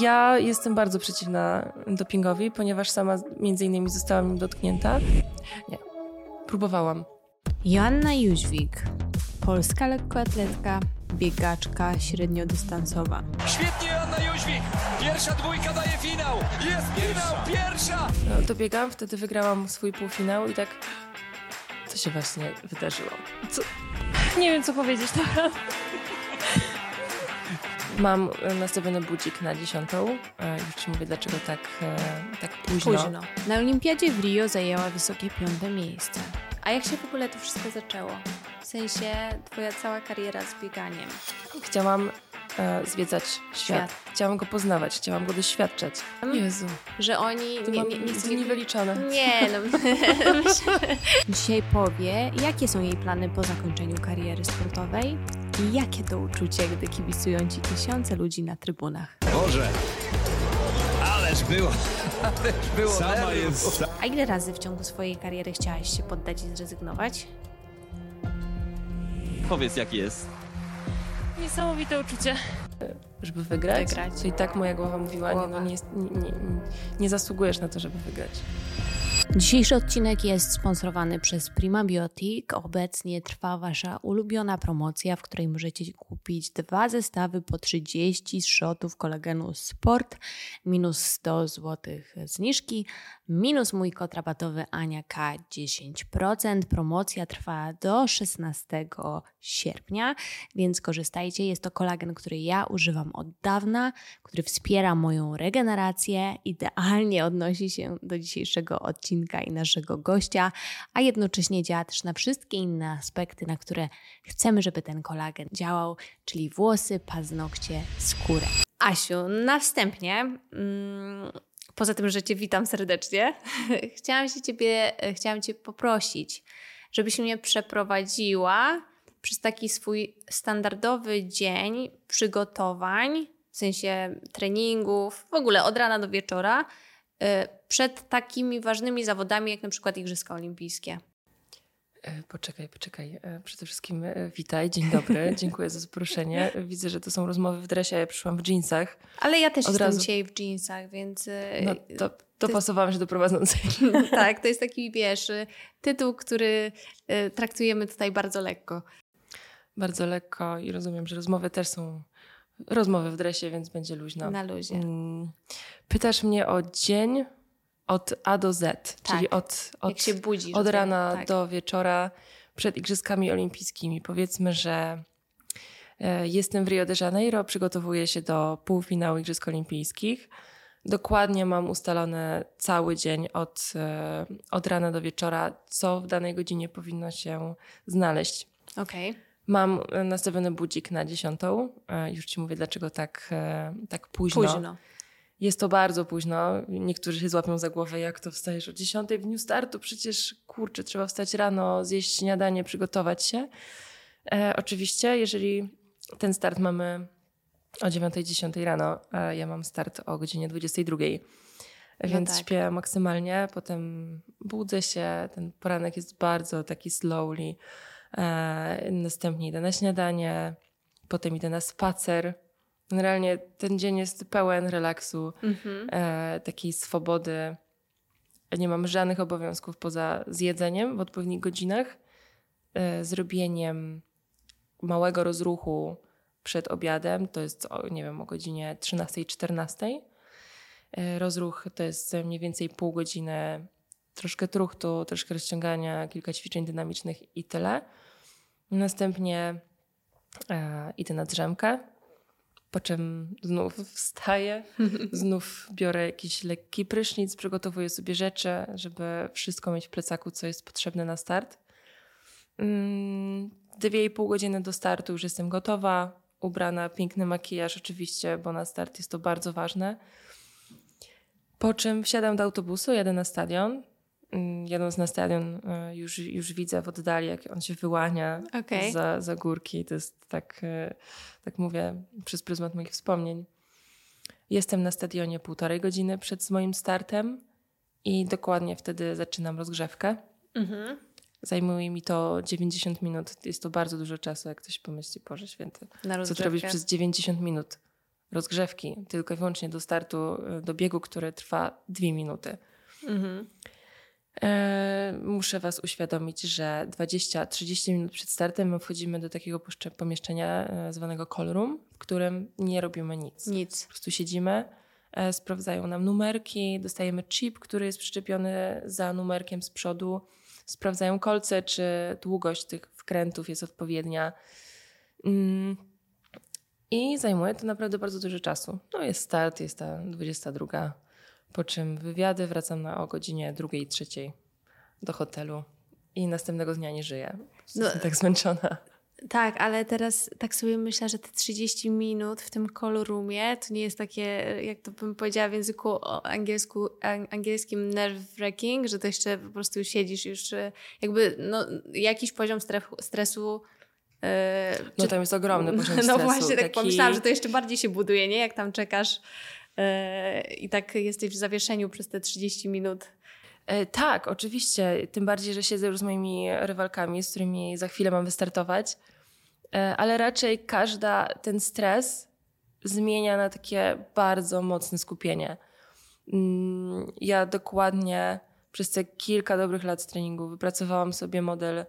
Ja jestem bardzo przeciwna dopingowi, ponieważ sama między innymi zostałam nim dotknięta. Nie, próbowałam. Joanna Jóźwik, polska lekkoatletka, biegaczka średniodystansowa. Świetnie Joanna Jóźwik! Pierwsza dwójka daje finał! Jest finał! Pierwsza! No, dobiegałam, wtedy wygrałam swój półfinał i tak... Co się właśnie wydarzyło? Co? Nie wiem, co powiedzieć teraz. Mam e, nastawiony budzik na dziesiątą. E, Już ci mówię, dlaczego tak, e, tak późno. Późno. Na Olimpiadzie w Rio zajęła wysokie piąte miejsce. A jak się w ogóle to wszystko zaczęło? W sensie twoja cała kariera z bieganiem. Chciałam e, zwiedzać świat. Świat. Chciałam go poznawać, chciałam go doświadczać. Jezu, Że oni to nie, nie, nie chcą... dni wyliczone. Nie, no Dzisiaj powie, jakie są jej plany po zakończeniu kariery sportowej i jakie to uczucie, gdy kibicują ci tysiące ludzi na trybunach. Boże! Ależ było! Ależ było Sama nerwów. jest. A ile razy w ciągu swojej kariery chciałaś się poddać i zrezygnować? Powiedz jak jest. Niesamowite uczucie. Żeby wygrać, Wygrać. to i tak moja głowa mówiła, nie, Głowa. no, nie, nie, nie, nie zasługujesz na to, żeby wygrać. Dzisiejszy odcinek jest sponsorowany przez Prima Biotic. Obecnie trwa Wasza ulubiona promocja, w której możecie kupić dwa zestawy po 30 shotów kolagenu Sport, minus 100 zł zniżki, minus mój kod rabatowy Aniaka 10%. Promocja trwa do 16 sierpnia, więc korzystajcie. Jest to kolagen, który ja używam od dawna, który wspiera moją regenerację, idealnie odnosi się do dzisiejszego odcinka i naszego gościa, a jednocześnie działa też na wszystkie inne aspekty, na które chcemy, żeby ten kolagen działał, czyli włosy, paznokcie, skórę. Asiu, na wstępnie, mm, poza tym, że Cię witam serdecznie, chciałam się Ciebie, chciałam Cię poprosić, żebyś mnie przeprowadziła przez taki swój standardowy dzień przygotowań, w sensie treningów, w ogóle od rana do wieczora, e, przed takimi ważnymi zawodami, jak na przykład Igrzyska Olimpijskie. E, Poczekaj, poczekaj. E, Przede wszystkim e, witaj, dzień dobry, dziękuję za zaproszenie. Widzę, że to są rozmowy w dresie, a ja przyszłam w dżinsach. Ale ja też Od jestem razu. dzisiaj w jeansach, więc No, to, dopasowałam się do prowadzącej. tak, to jest taki, wiesz, y, tytuł, który y, traktujemy tutaj bardzo lekko. Bardzo lekko i rozumiem, że rozmowy też są rozmowy w dresie, więc będzie luźno. Na luzie. Mm, Pytasz mnie o dzień od A do Z, czyli od, od, budzisz. od to- rana tak. do wieczora przed Igrzyskami Olimpijskimi. Powiedzmy, że e, jestem w Rio de Janeiro, przygotowuję się do półfinału Igrzysk Olimpijskich. Dokładnie mam ustalone cały dzień od, e, od rana do wieczora, co w danej godzinie powinno się znaleźć. Okej. Mam e, nastawiony budzik na dziesiątą. E, Już ci mówię, dlaczego tak, e, tak późno. Późno. Jest to bardzo późno. Niektórzy się złapią za głowę, jak to wstajesz o 10 w dniu startu. Przecież kurczę, trzeba wstać rano, zjeść śniadanie, przygotować się. E, oczywiście, jeżeli ten start mamy o 9-10 rano, a ja mam start o godzinie 22. Więc tak. śpię maksymalnie, potem budzę się, ten poranek jest bardzo taki slowly. E, następnie idę na śniadanie, potem idę na spacer. Generalnie ten dzień jest pełen relaksu, Mhm. e, takiej swobody. Nie mam żadnych obowiązków poza zjedzeniem w odpowiednich godzinach, e, zrobieniem małego rozruchu przed obiadem, to jest o, nie wiem, o godzinie 13-14. E, Rozruch to jest mniej więcej pół godziny, troszkę truchtu, troszkę rozciągania, kilka ćwiczeń dynamicznych i tyle. Następnie e, idę na drzemkę, po czym znów wstaję, znów biorę jakiś lekki prysznic, przygotowuję sobie rzeczy, żeby wszystko mieć w plecaku, co jest potrzebne na start. Mm, Dwie i pół godziny do startu już jestem gotowa, ubrana, piękny makijaż oczywiście, bo na start jest to bardzo ważne. Po czym wsiadam do autobusu, jadę na stadion. Mm, Jadąc na stadion e, już, już widzę w oddali, jak on się wyłania Okej. za, za górki. To jest tak, e, tak mówię przez pryzmat moich wspomnień. Jestem na stadionie półtorej godziny przed moim startem i dokładnie wtedy zaczynam rozgrzewkę. Mhm. Zajmuje mi to 90 minut. Jest to bardzo dużo czasu, jak ktoś pomyśli, Boże Święty. Co robisz przez 90 minut rozgrzewki, tylko i wyłącznie do startu, y, do biegu, który trwa dwie minuty. Mhm. E, muszę Was uświadomić, że 20-30 minut przed startem my wchodzimy do takiego pomieszczenia e, zwanego call room, w którym nie robimy nic. Nic. Po prostu siedzimy, e, sprawdzają nam numerki, dostajemy chip, który jest przyczepiony za numerkiem z przodu, sprawdzają kolce, czy długość tych wkrętów jest odpowiednia. Mm. I zajmuje to naprawdę bardzo dużo czasu. No jest start, jest ta 22, po czym wywiady, wracam na o godzinie drugiej, trzeciej do hotelu i następnego dnia nie żyję. No- Jestem tak zmęczona. Tak, ale teraz tak sobie myślę, że te 30 minut w tym call roomie to nie jest takie, jak to bym powiedziała w języku angielsku, an- angielskim nerve-wracking, że to jeszcze po prostu siedzisz już y, jakby no, jakiś poziom stresu e, No tam jest ogromny poziom stresu. No właśnie, tak taki- pomyślałam, że to jeszcze bardziej się buduje, nie? Jak tam czekasz e, i tak jesteś w zawieszeniu przez te 30 minut. E, tak, oczywiście. Tym bardziej, że siedzę już z moimi rywalkami, z którymi za chwilę mam wystartować. E, ale raczej każda ten stres zmienia na takie bardzo mocne skupienie. Mm, Ja dokładnie przez te kilka dobrych lat treningu wypracowałam sobie model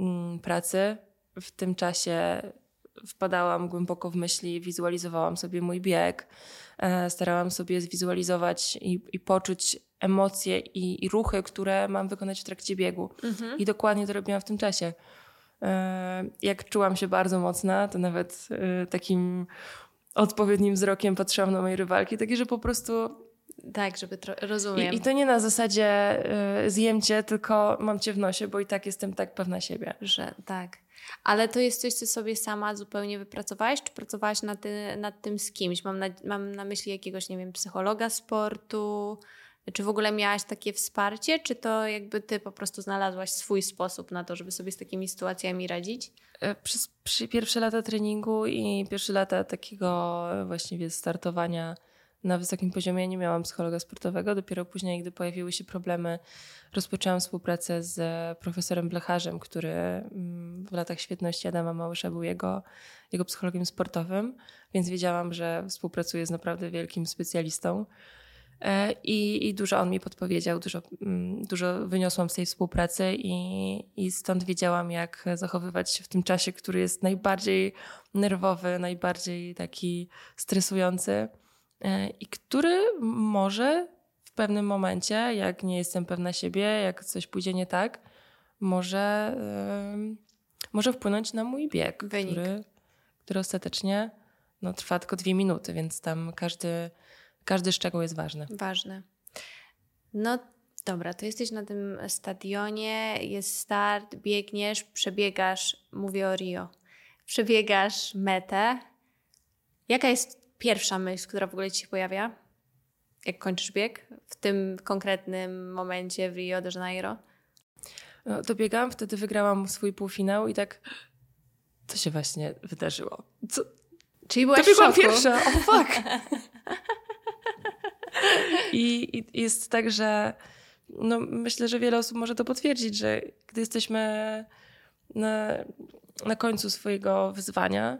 mm, pracy. W tym czasie wpadałam głęboko w myśli, wizualizowałam sobie mój bieg, e, starałam sobie zwizualizować i, i poczuć emocje i, i ruchy, które mam wykonać w trakcie biegu. I dokładnie to robiłam w tym czasie. E, Jak czułam się bardzo mocna, to nawet e, takim odpowiednim wzrokiem patrzyłam na moje rywalki, takie, że po prostu Tak, żeby rozumiem. i, I to nie na zasadzie y, zjem cię, tylko mam cię w nosie, bo i tak jestem tak pewna siebie. Że tak. Ale to jest coś, co sobie sama zupełnie wypracowałaś, czy pracowałaś nad, ty, nad tym z kimś? Mam na, mam na myśli jakiegoś, nie wiem, psychologa sportu, czy w ogóle miałaś takie wsparcie, czy to jakby ty po prostu znalazłaś swój sposób na to, żeby sobie z takimi sytuacjami radzić? Y, Przez pierwsze lata treningu i pierwsze lata takiego właściwie startowania na wysokim poziomie nie miałam psychologa sportowego. Dopiero później, gdy pojawiły się problemy, rozpoczęłam współpracę z profesorem Blecharzem, który mm, w latach świetności Adama Małysza był jego, jego psychologiem sportowym, więc wiedziałam, że współpracuję z naprawdę wielkim specjalistą. E, I, I dużo on mi podpowiedział, dużo, mm, dużo wyniosłam z tej współpracy i, i stąd wiedziałam, jak zachowywać się w tym czasie, który jest najbardziej nerwowy, najbardziej taki stresujący e, i który może w pewnym momencie, jak nie jestem pewna siebie, jak coś pójdzie nie tak, może, może wpłynąć na mój bieg, Wynik. który, który ostatecznie no, trwa tylko dwie minuty, więc tam każdy, każdy szczegół jest ważny. Ważne. No dobra, to jesteś na tym stadionie, jest start, biegniesz, przebiegasz, mówię o Rio, przebiegasz metę. Jaka jest pierwsza myśl, która w ogóle ci się pojawia, jak kończysz bieg w tym konkretnym momencie w Rio de Janeiro? No, dobiegałam, wtedy wygrałam swój półfinał i tak, co się właśnie wydarzyło? Co? Czyli byłaś w Dobiegłam szoku. pierwsza, oh fuck! I, I jest tak, że no, myślę, że wiele osób może to potwierdzić, że gdy jesteśmy na, na końcu swojego wyzwania,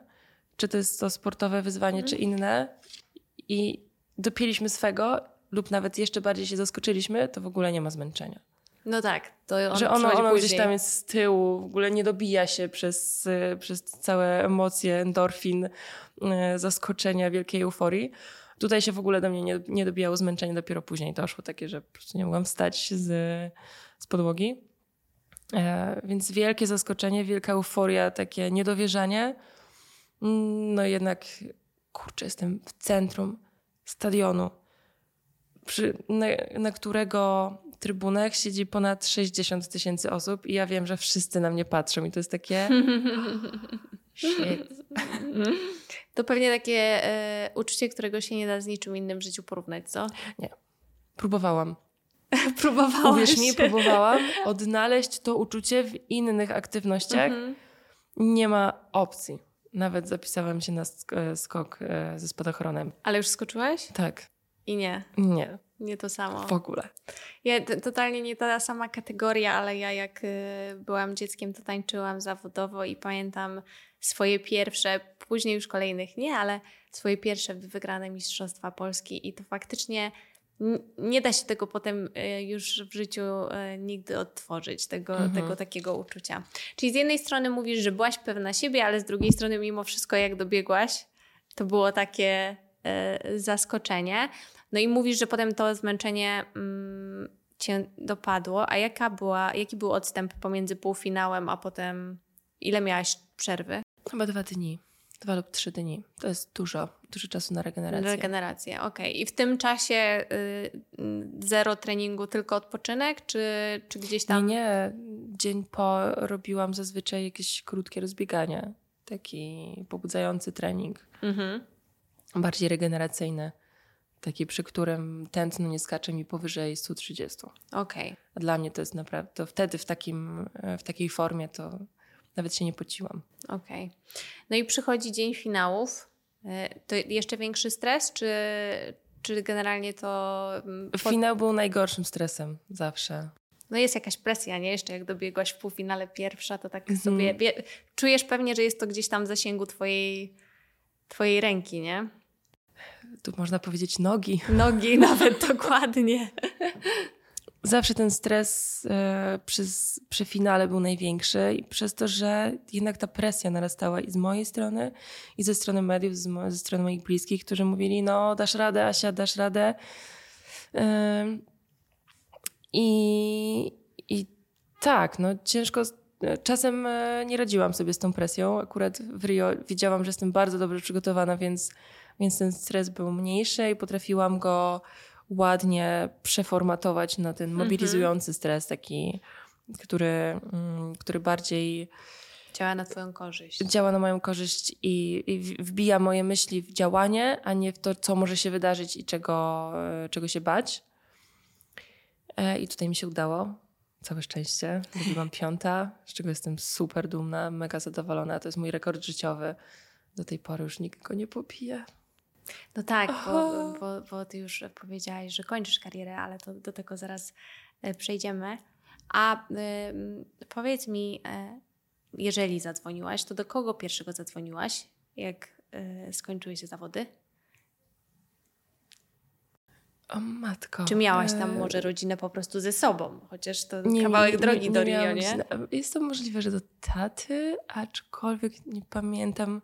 czy to jest to sportowe wyzwanie, czy inne, i dopięliśmy swego, lub nawet jeszcze bardziej się zaskoczyliśmy, to w ogóle nie ma zmęczenia. No tak, to on że ono, ono później. gdzieś tam jest z tyłu, w ogóle nie dobija się przez, y, przez całe emocje, endorfin, y, zaskoczenia, wielkiej euforii. Tutaj się w ogóle do mnie nie, nie dobijało zmęczenie, dopiero później doszło takie, że po prostu nie mogłam wstać z, z podłogi. E, więc wielkie zaskoczenie, wielka euforia, takie niedowierzanie. No jednak, kurczę, jestem w centrum stadionu, przy, na, na którego trybunach siedzi ponad 60 tysięcy osób i ja wiem, że wszyscy na mnie patrzą i to jest takie... Shit. To pewnie takie e, uczucie, którego się nie da z niczym innym w życiu porównać, co? Próbowałam. Próbowałaś. Uwierz mi, próbowałam odnaleźć to uczucie w innych aktywnościach. Mhm. Nie ma opcji. Nawet zapisałam się na e, skok e, ze spadochronem. Ale już skoczyłaś? Tak, I nie. nie. Nie to samo. W ogóle. Ja, totalnie nie ta sama kategoria, ale ja jak y, byłam dzieckiem, to tańczyłam zawodowo i pamiętam swoje pierwsze, później już kolejnych nie, ale swoje pierwsze wygrane Mistrzostwa Polski i to faktycznie nie da się tego potem y, już w życiu y, nigdy odtworzyć, tego, Mhm. tego takiego uczucia. Czyli z jednej strony mówisz, że byłaś pewna siebie, ale z drugiej strony mimo wszystko jak dobiegłaś, to było takie y, zaskoczenie. No i mówisz, że potem to zmęczenie mm, cię dopadło. A jaka była, jaki był odstęp pomiędzy półfinałem, a potem ile miałaś przerwy? Chyba dwa dni. Dwa lub trzy dni. To jest dużo. Dużo czasu na regenerację. Regenerację, okej. I w tym czasie y, zero treningu, tylko odpoczynek, czy, czy gdzieś tam... Nie, nie. Dzień po robiłam zazwyczaj jakieś krótkie rozbieganie. Taki pobudzający trening. Mhm. Bardziej regeneracyjny. Taki, przy którym tętno nie skacze mi powyżej 130. Okej. A dla mnie to jest naprawdę... To wtedy w, takim, w takiej formie to nawet się nie pociłam. Okej. No i przychodzi dzień finałów. Y, To jeszcze większy stres, czy, czy generalnie to... mm, po- Finał był najgorszym stresem zawsze. No jest jakaś presja, nie? Jeszcze jak dobiegłaś w półfinale pierwsza, to tak Mhm. sobie wie, czujesz pewnie, że jest to gdzieś tam w zasięgu twojej, twojej ręki, nie? Tu można powiedzieć nogi. Nogi nawet dokładnie. Zawsze ten stres e, przy, przy finale był największy i przez to, że jednak ta presja narastała i z mojej strony, i ze strony mediów, ze strony moich bliskich, którzy mówili, no dasz radę, Asia, dasz radę. I, I tak, no ciężko, czasem e, nie radziłam sobie z tą presją. Akurat w Rio wiedziałam, że jestem bardzo dobrze przygotowana, więc, więc ten stres był mniejszy i potrafiłam go ładnie przeformatować na ten mobilizujący stres, taki, który, mm, który bardziej Działa na twoją korzyść. działa na moją korzyść i, i wbija moje myśli w działanie, a nie w to, co może się wydarzyć i czego, e, czego się bać. E, I tutaj mi się udało. Całe szczęście. Byłam piąta, z czego jestem super dumna, mega zadowolona. To jest mój rekord życiowy. Do tej pory już nikt go nie popije. No tak, bo, bo, bo ty już powiedziałaś, że kończysz karierę, ale to do tego zaraz e, przejdziemy. A ym, powiedz mi, e, jeżeli zadzwoniłaś, to do kogo pierwszego zadzwoniłaś, jak e, skończyły się zawody? O matko. Czy miałaś tam może rodzinę po prostu ze sobą? Chociaż to kawałek drogi do Rio, nie? Jest to możliwe, że do taty, aczkolwiek nie pamiętam.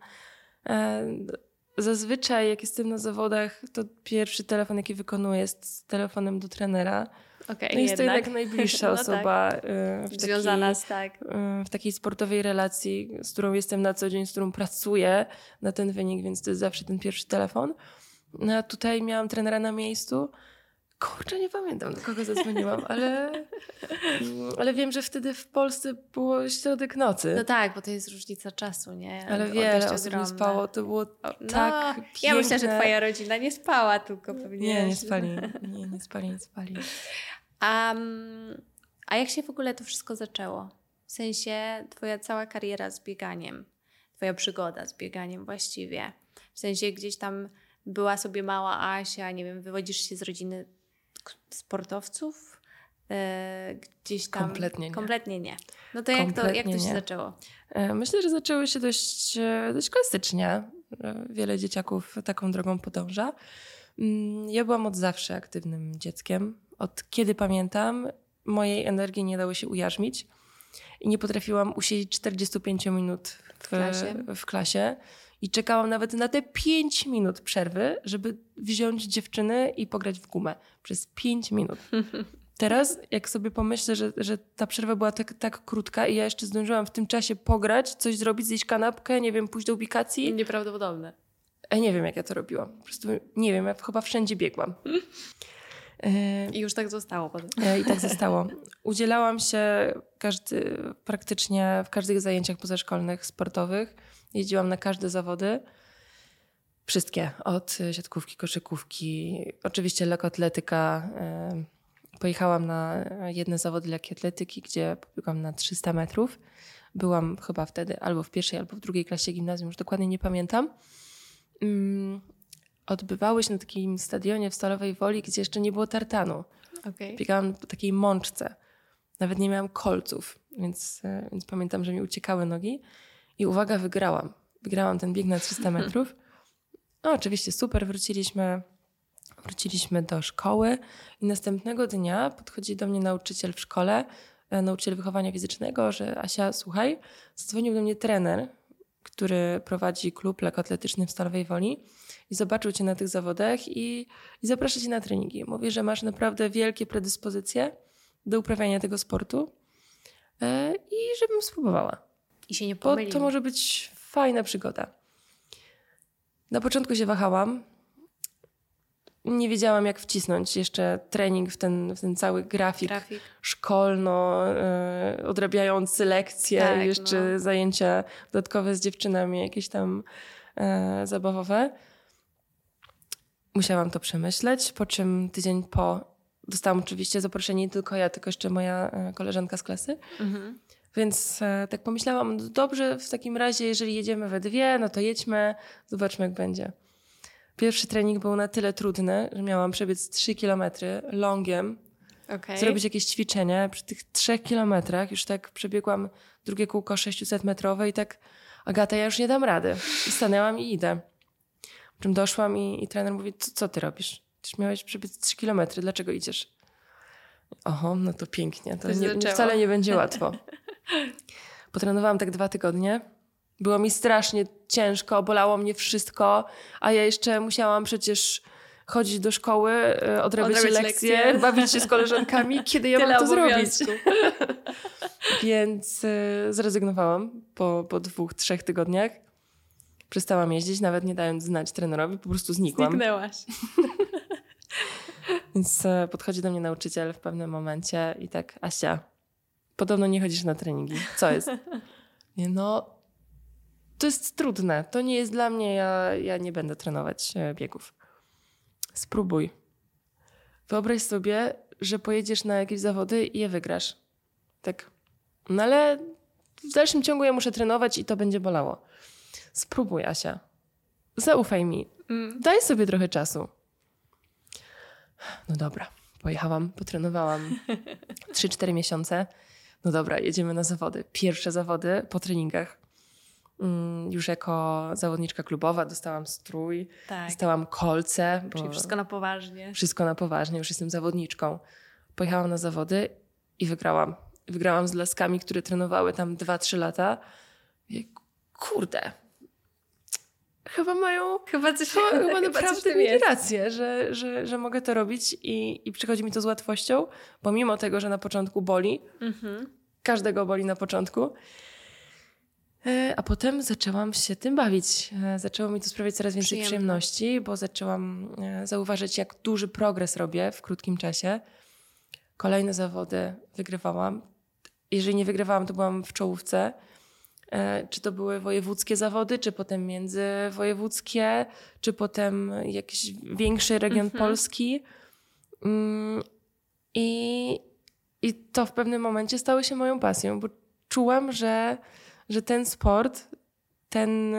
Zazwyczaj, jak jestem na zawodach, to pierwszy telefon, jaki wykonuję, jest telefonem do trenera. Okej, No jest to jednak. jednak najbliższa No tak. osoba e, w, Związana takiej, z tak. e, w takiej sportowej relacji, z którą jestem na co dzień, z którą pracuję na ten wynik, więc to jest zawsze ten pierwszy telefon. No, a tutaj miałam trenera na miejscu. Kurczę, nie pamiętam, do kogo zadzwoniłam, ale, ale wiem, że wtedy w Polsce było środek nocy. No tak, bo to jest różnica czasu, nie? ale wiele osób ogromna. nie spało. To było No, tak ja myślę, że twoja rodzina nie spała, tylko pewnie... Nie, nie spali. Nie, nie spali, nie spali. A, mm, a jak się w ogóle to wszystko zaczęło? W sensie twoja cała kariera z bieganiem, twoja przygoda z bieganiem właściwie. W sensie gdzieś tam była sobie mała Asia, nie wiem, wywodzisz się z rodziny sportowców? E, gdzieś tam... Kompletnie nie. Kompletnie nie. No to jak to, jak to się nie. zaczęło? E, Myślę, że zaczęły się dość, e, dość klasycznie. Wiele dzieciaków taką drogą podąża. Mm, Ja byłam od zawsze aktywnym dzieckiem. Od kiedy pamiętam, mojej energii nie dało się ujarzmić i nie potrafiłam usiedzieć 45 minut w, klasie? w klasie. I czekałam nawet na te 5 minut przerwy, żeby wziąć dziewczyny i pograć w gumę. Przez 5 minut. Teraz, jak sobie pomyślę, że, że ta przerwa była tak, tak krótka i ja jeszcze zdążyłam w tym czasie pograć, coś zrobić, zjeść kanapkę, nie wiem, pójść do ubikacji. Nieprawdopodobne. Ja nie wiem, jak ja to robiłam. Po prostu nie wiem, ja chyba wszędzie biegłam. E, I już tak zostało potem. e, I tak zostało. Udzielałam się każdy, praktycznie w każdych zajęciach pozaszkolnych, sportowych. Jeździłam na każde zawody. Wszystkie. Od e, siatkówki, koszykówki, oczywiście lekkoatletyka. E, Pojechałam na jedne zawody lekkoatletyki, gdzie pobiegłam na 300 metrów. Byłam chyba wtedy albo w pierwszej, albo w drugiej klasie gimnazjum, już dokładnie nie pamiętam. Mm, odbywały się na takim stadionie w Stalowej Woli, gdzie jeszcze nie było tartanu. Okay. Biegałam po takiej mączce. Nawet nie miałam kolców, więc, e, więc pamiętam, że mi uciekały nogi. I uwaga, wygrałam. Wygrałam ten bieg na 300 metrów. No oczywiście super, wróciliśmy, wróciliśmy do szkoły i następnego dnia podchodzi do mnie nauczyciel w szkole, e, nauczyciel wychowania fizycznego, że Asia, słuchaj, zadzwonił do mnie trener, który prowadzi klub lekkoatletyczny w Stalowej Woli i zobaczył cię na tych zawodach i, i zaprasza cię na treningi. Mówi, że masz naprawdę wielkie predyspozycje do uprawiania tego sportu e, i żebym spróbowała. I się nie Bo pomylił. to może być fajna przygoda. Na początku się wahałam. Nie wiedziałam, jak wcisnąć jeszcze trening w ten, w ten cały grafik, Trafik. szkolno, e, odrabiający lekcje, Tak, jeszcze no. zajęcia dodatkowe z dziewczynami, jakieś tam e, zabawowe. Musiałam to przemyśleć, po czym tydzień po dostałam oczywiście zaproszenie nie tylko ja, tylko jeszcze moja e, koleżanka z klasy. Mhm. Więc e, tak pomyślałam, no dobrze, w takim razie, jeżeli jedziemy we dwie, no to jedźmy, zobaczmy jak będzie. Pierwszy trening był na tyle trudny, że miałam przebiec 3 kilometry longiem, Okay. zrobić jakieś ćwiczenie. Przy tych 3 kilometrach już tak przebiegłam drugie kółko 600 metrowe i tak Agata, ja już nie dam rady. I stanęłam i idę. Po czym doszłam i, i trener mówi, co, co ty robisz? Tyż miałeś przebiec 3 kilometry, dlaczego idziesz? Oho, no to pięknie. To To nie, wcale nie będzie łatwo. Potrenowałam tak dwa tygodnie. Było mi strasznie ciężko, bolało mnie wszystko, a ja jeszcze musiałam przecież chodzić do szkoły, e, odrabiać, Odrabiać lekcje, lekcje. bawić się z koleżankami, kiedy ja Tyle mam to zrobić. Więc e, zrezygnowałam po, po dwóch, trzech tygodniach. Przestałam jeździć, nawet nie dając znać trenerowi, po prostu znikłam. Zniknęłaś. Więc e, podchodzi do mnie nauczyciel w pewnym momencie i tak, Asia, podobno nie chodzisz na treningi. Co jest? Nie, no, to jest trudne. To nie jest dla mnie, ja, ja nie będę trenować e, biegów. Spróbuj. Wyobraź sobie, że pojedziesz na jakieś zawody i je wygrasz. Tak. No ale w dalszym ciągu ja muszę trenować i to będzie bolało. Spróbuj, Asia. Zaufaj mi. Mm. Daj sobie trochę czasu. No dobra, pojechałam, potrenowałam 3-4 miesiące. No dobra, jedziemy na zawody. Pierwsze zawody po treningach. Mm, Już jako zawodniczka klubowa dostałam strój, Tak. dostałam kolce. Czyli wszystko na poważnie. wszystko na poważnie, już jestem zawodniczką. Pojechałam na zawody i wygrałam. Wygrałam z laskami, które trenowały tam 2-3 lata. I kurde, chyba mają Chyba coś, Chyba, chyba naprawdę mieli rację, że, że, że mogę to robić i, i przychodzi mi to z łatwością, pomimo tego, że na początku boli. Mhm. Każdego boli na początku. E, A potem zaczęłam się tym bawić. E, Zaczęło mi to sprawiać coraz więcej Przyjemne. przyjemności, bo zaczęłam e, zauważyć, jak duży progres robię w krótkim czasie. Kolejne zawody wygrywałam. Jeżeli nie wygrywałam, to byłam w czołówce. E, Czy to były wojewódzkie zawody, czy potem międzywojewódzkie, czy potem jakiś większy region Mhm. Polski. Mm, I, I to w pewnym momencie stało się moją pasją, bo czułam, że, że ten sport, ten,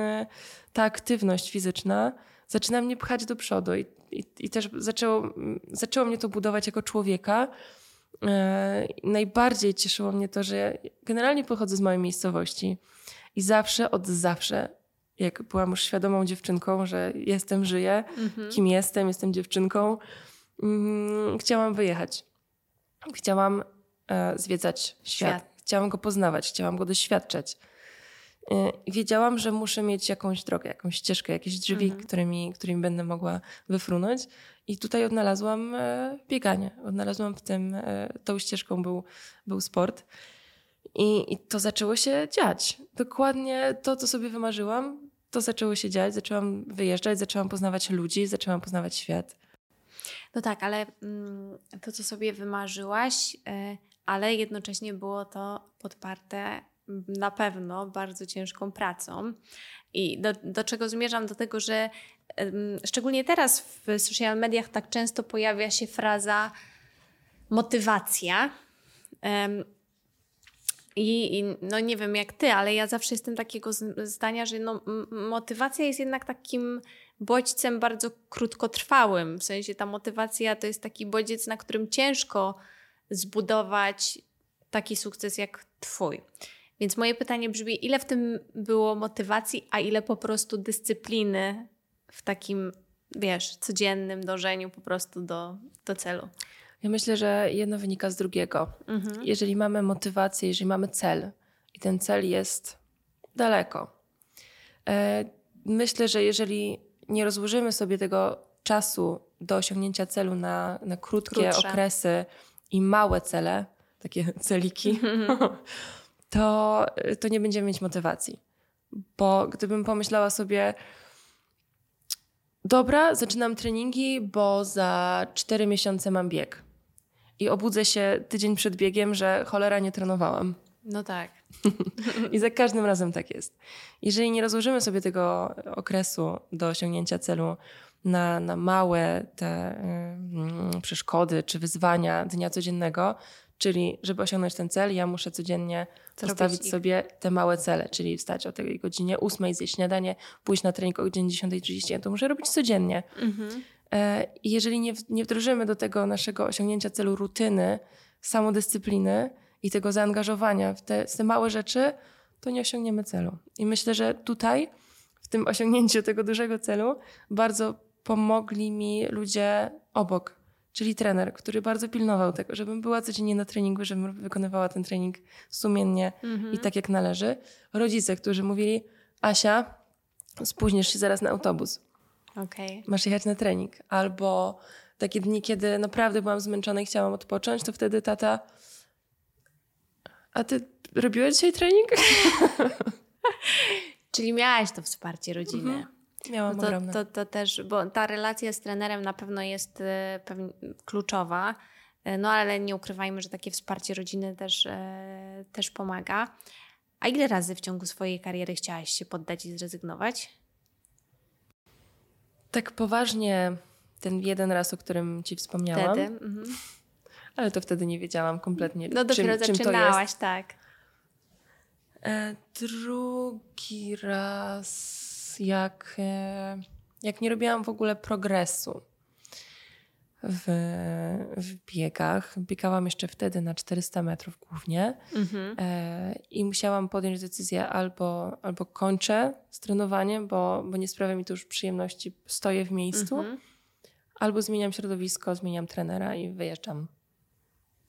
ta aktywność fizyczna zaczyna mnie pchać do przodu. I, i, i też zaczęło, zaczęło mnie to budować jako człowieka. E, Najbardziej cieszyło mnie to, że generalnie pochodzę z małej miejscowości i zawsze, od zawsze, jak byłam już świadomą dziewczynką, że jestem, żyję, Mhm. kim jestem, jestem dziewczynką, mm, chciałam wyjechać. Chciałam e, zwiedzać świat. Świat. Chciałam go poznawać, chciałam go doświadczać. E, wiedziałam, że muszę mieć jakąś drogę, jakąś ścieżkę, jakieś drzwi, Mhm. którymi, którymi będę mogła wyfrunąć. I tutaj odnalazłam e, bieganie. Odnalazłam w tym, e, tą ścieżką był, był sport. I, I to zaczęło się dziać. Dokładnie to, co sobie wymarzyłam, to zaczęło się dziać. Zaczęłam wyjeżdżać, zaczęłam poznawać ludzi, zaczęłam poznawać świat. No tak, ale mm, to, co sobie wymarzyłaś, y, ale jednocześnie było to podparte na pewno bardzo ciężką pracą. I do, do czego zmierzam? Do tego, że szczególnie teraz w social mediach tak często pojawia się fraza motywacja. I, I no nie wiem jak ty, ale ja zawsze jestem takiego zdania, że no, motywacja jest jednak takim bodźcem bardzo krótkotrwałym. W sensie ta motywacja to jest taki bodziec, na którym ciężko zbudować taki sukces jak Twój. Więc moje pytanie brzmi, ile w tym było motywacji, a ile po prostu dyscypliny w takim, wiesz, codziennym dążeniu po prostu do, do celu? Ja myślę, że jedno wynika z drugiego. Mhm. Jeżeli mamy motywację, jeżeli mamy cel i ten cel jest daleko, e, myślę, że jeżeli nie rozłożymy sobie tego czasu do osiągnięcia celu na, na krótkie Krótsze. okresy i małe cele, takie celiki, to, to nie będziemy mieć motywacji. Bo gdybym pomyślała sobie, dobra, zaczynam treningi, bo za 4 miesiące mam bieg. I obudzę się tydzień przed biegiem, że cholera nie trenowałam. No tak. I za każdym razem tak jest. Jeżeli nie rozłożymy sobie tego okresu do osiągnięcia celu na, na małe te y, przeszkody czy wyzwania dnia codziennego, czyli żeby osiągnąć ten cel, ja muszę codziennie Zrobić postawić sobie te małe cele, czyli wstać o tej godzinie 8, zjeść śniadanie, pójść na trening o godzinie 10.30. Ja to muszę robić codziennie. Mhm. E, jeżeli nie, nie wdrożymy do tego naszego osiągnięcia celu rutyny, samodyscypliny i tego zaangażowania w te, w te małe rzeczy, to nie osiągniemy celu. I myślę, że tutaj, w tym osiągnięciu tego dużego celu, bardzo pomogli mi ludzie obok, czyli trener, który bardzo pilnował tego, żebym była codziennie na treningu, żebym wykonywała ten trening sumiennie i tak jak należy. Rodzice, którzy mówili: Asia, spóźnisz się zaraz na autobus Okej. masz jechać na trening. Albo takie dni, kiedy naprawdę byłam zmęczona i chciałam odpocząć, to wtedy tata, a ty robiłaś dzisiaj trening? Czyli miałaś to wsparcie rodziny. Miałam No to, ogromne. to, to też, bo ta relacja z trenerem na pewno jest e, pewnie kluczowa, e, no ale nie ukrywajmy, że takie wsparcie rodziny też, e, też pomaga. A ile razy w ciągu swojej kariery chciałaś się poddać i zrezygnować? Tak poważnie ten jeden raz, o którym ci wspomniałam, Wtedy? Mhm. ale to wtedy nie wiedziałam kompletnie, No dopiero czym, czym to zaczynałaś, jest. tak. E, drugi raz, jak, e, jak nie robiłam w ogóle progresu w, w biegach. Biegałam jeszcze wtedy na 400 metrów głównie Mhm. e, i musiałam podjąć decyzję albo, albo kończę z trenowaniem, bo, bo nie sprawia mi to już przyjemności, stoję w miejscu, Mhm. albo zmieniam środowisko, zmieniam trenera i wyjeżdżam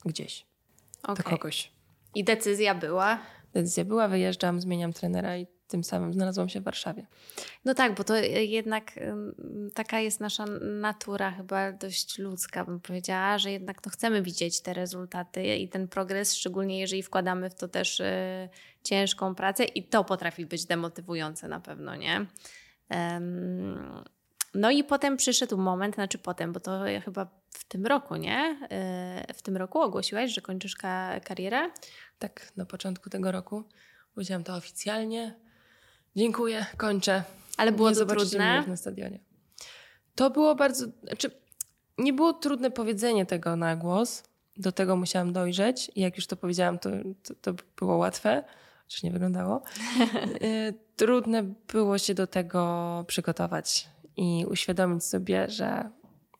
gdzieś do Okej. kogoś I decyzja była? decyzja była, wyjeżdżam, zmieniam trenera i tym samym znalazłam się w Warszawie. No tak, bo to jednak ym, taka jest nasza natura, chyba dość ludzka, bym powiedziała, że jednak no, chcemy widzieć te rezultaty i ten progres, szczególnie jeżeli wkładamy w to też y, ciężką pracę i to potrafi być demotywujące na pewno, nie? No i potem przyszedł moment, znaczy potem, bo to chyba w tym roku, nie? Y, w tym roku ogłosiłaś, że kończysz ka- karierę? Tak, na początku tego roku powiedziałam to oficjalnie. Dziękuję, kończę. Ale było nie to trudne? na stadionie. To było bardzo... Znaczy, nie było trudne powiedzenie tego na głos. Do tego musiałam dojrzeć i jak już to powiedziałam, to, to, to było łatwe, chociaż nie wyglądało. Y, Trudne było się do tego przygotować i uświadomić sobie, że,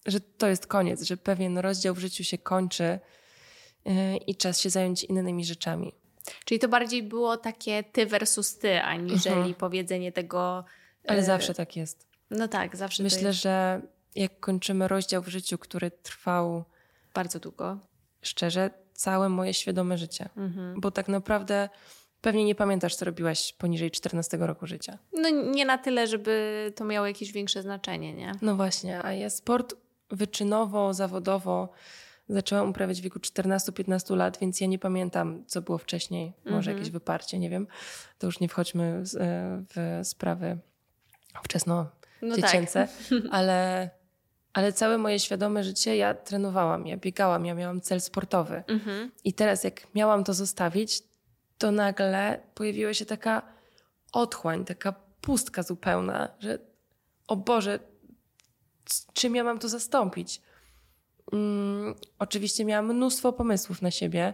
że to jest koniec, że pewien rozdział w życiu się kończy y, i czas się zająć innymi rzeczami. Czyli to bardziej było takie ty versus ty, aniżeli Mhm. powiedzenie tego. Ale e, zawsze tak jest. No tak, zawsze to Myślę, jest że jak kończymy rozdział w życiu, który trwał bardzo długo. szczerze całe moje świadome życie, Mhm. bo tak naprawdę pewnie nie pamiętasz, co robiłaś poniżej 14 roku życia. No nie na tyle, żeby to miało jakieś większe znaczenie, nie? No właśnie, a ja sport wyczynowo, zawodowo zaczęłam uprawiać w wieku 14-15 lat, więc ja nie pamiętam, co było wcześniej. Może Mhm. jakieś wyparcie, nie wiem. To już nie wchodźmy e, w sprawy wczesno No dziecięce, ale, ale całe moje świadome życie ja trenowałam, ja biegałam, ja miałam cel sportowy. Mhm. I teraz, jak miałam to zostawić, to nagle pojawiła się taka otchłań, taka pustka zupełna, że o Boże, czym ja mam to zastąpić? Mm, oczywiście miałam mnóstwo pomysłów na siebie,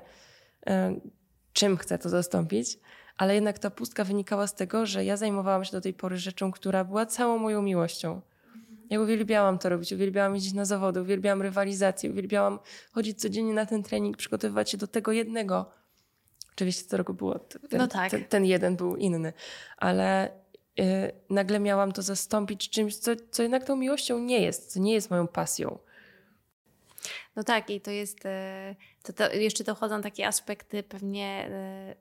e, czym chcę to zastąpić, ale jednak ta pustka wynikała z tego, że ja zajmowałam się do tej pory rzeczą, która była całą moją miłością. Ja uwielbiałam to robić, uwielbiałam jeździć na zawody, uwielbiałam rywalizację, uwielbiałam chodzić codziennie na ten trening, przygotowywać się do tego jednego. Oczywiście co roku było, ten, No tak. ten, ten jeden był inny, ale y, nagle miałam to zastąpić czymś, co, co jednak tą miłością nie jest, co nie jest moją pasją. No tak, i to jest. e, To, to jeszcze dochodzą takie aspekty pewnie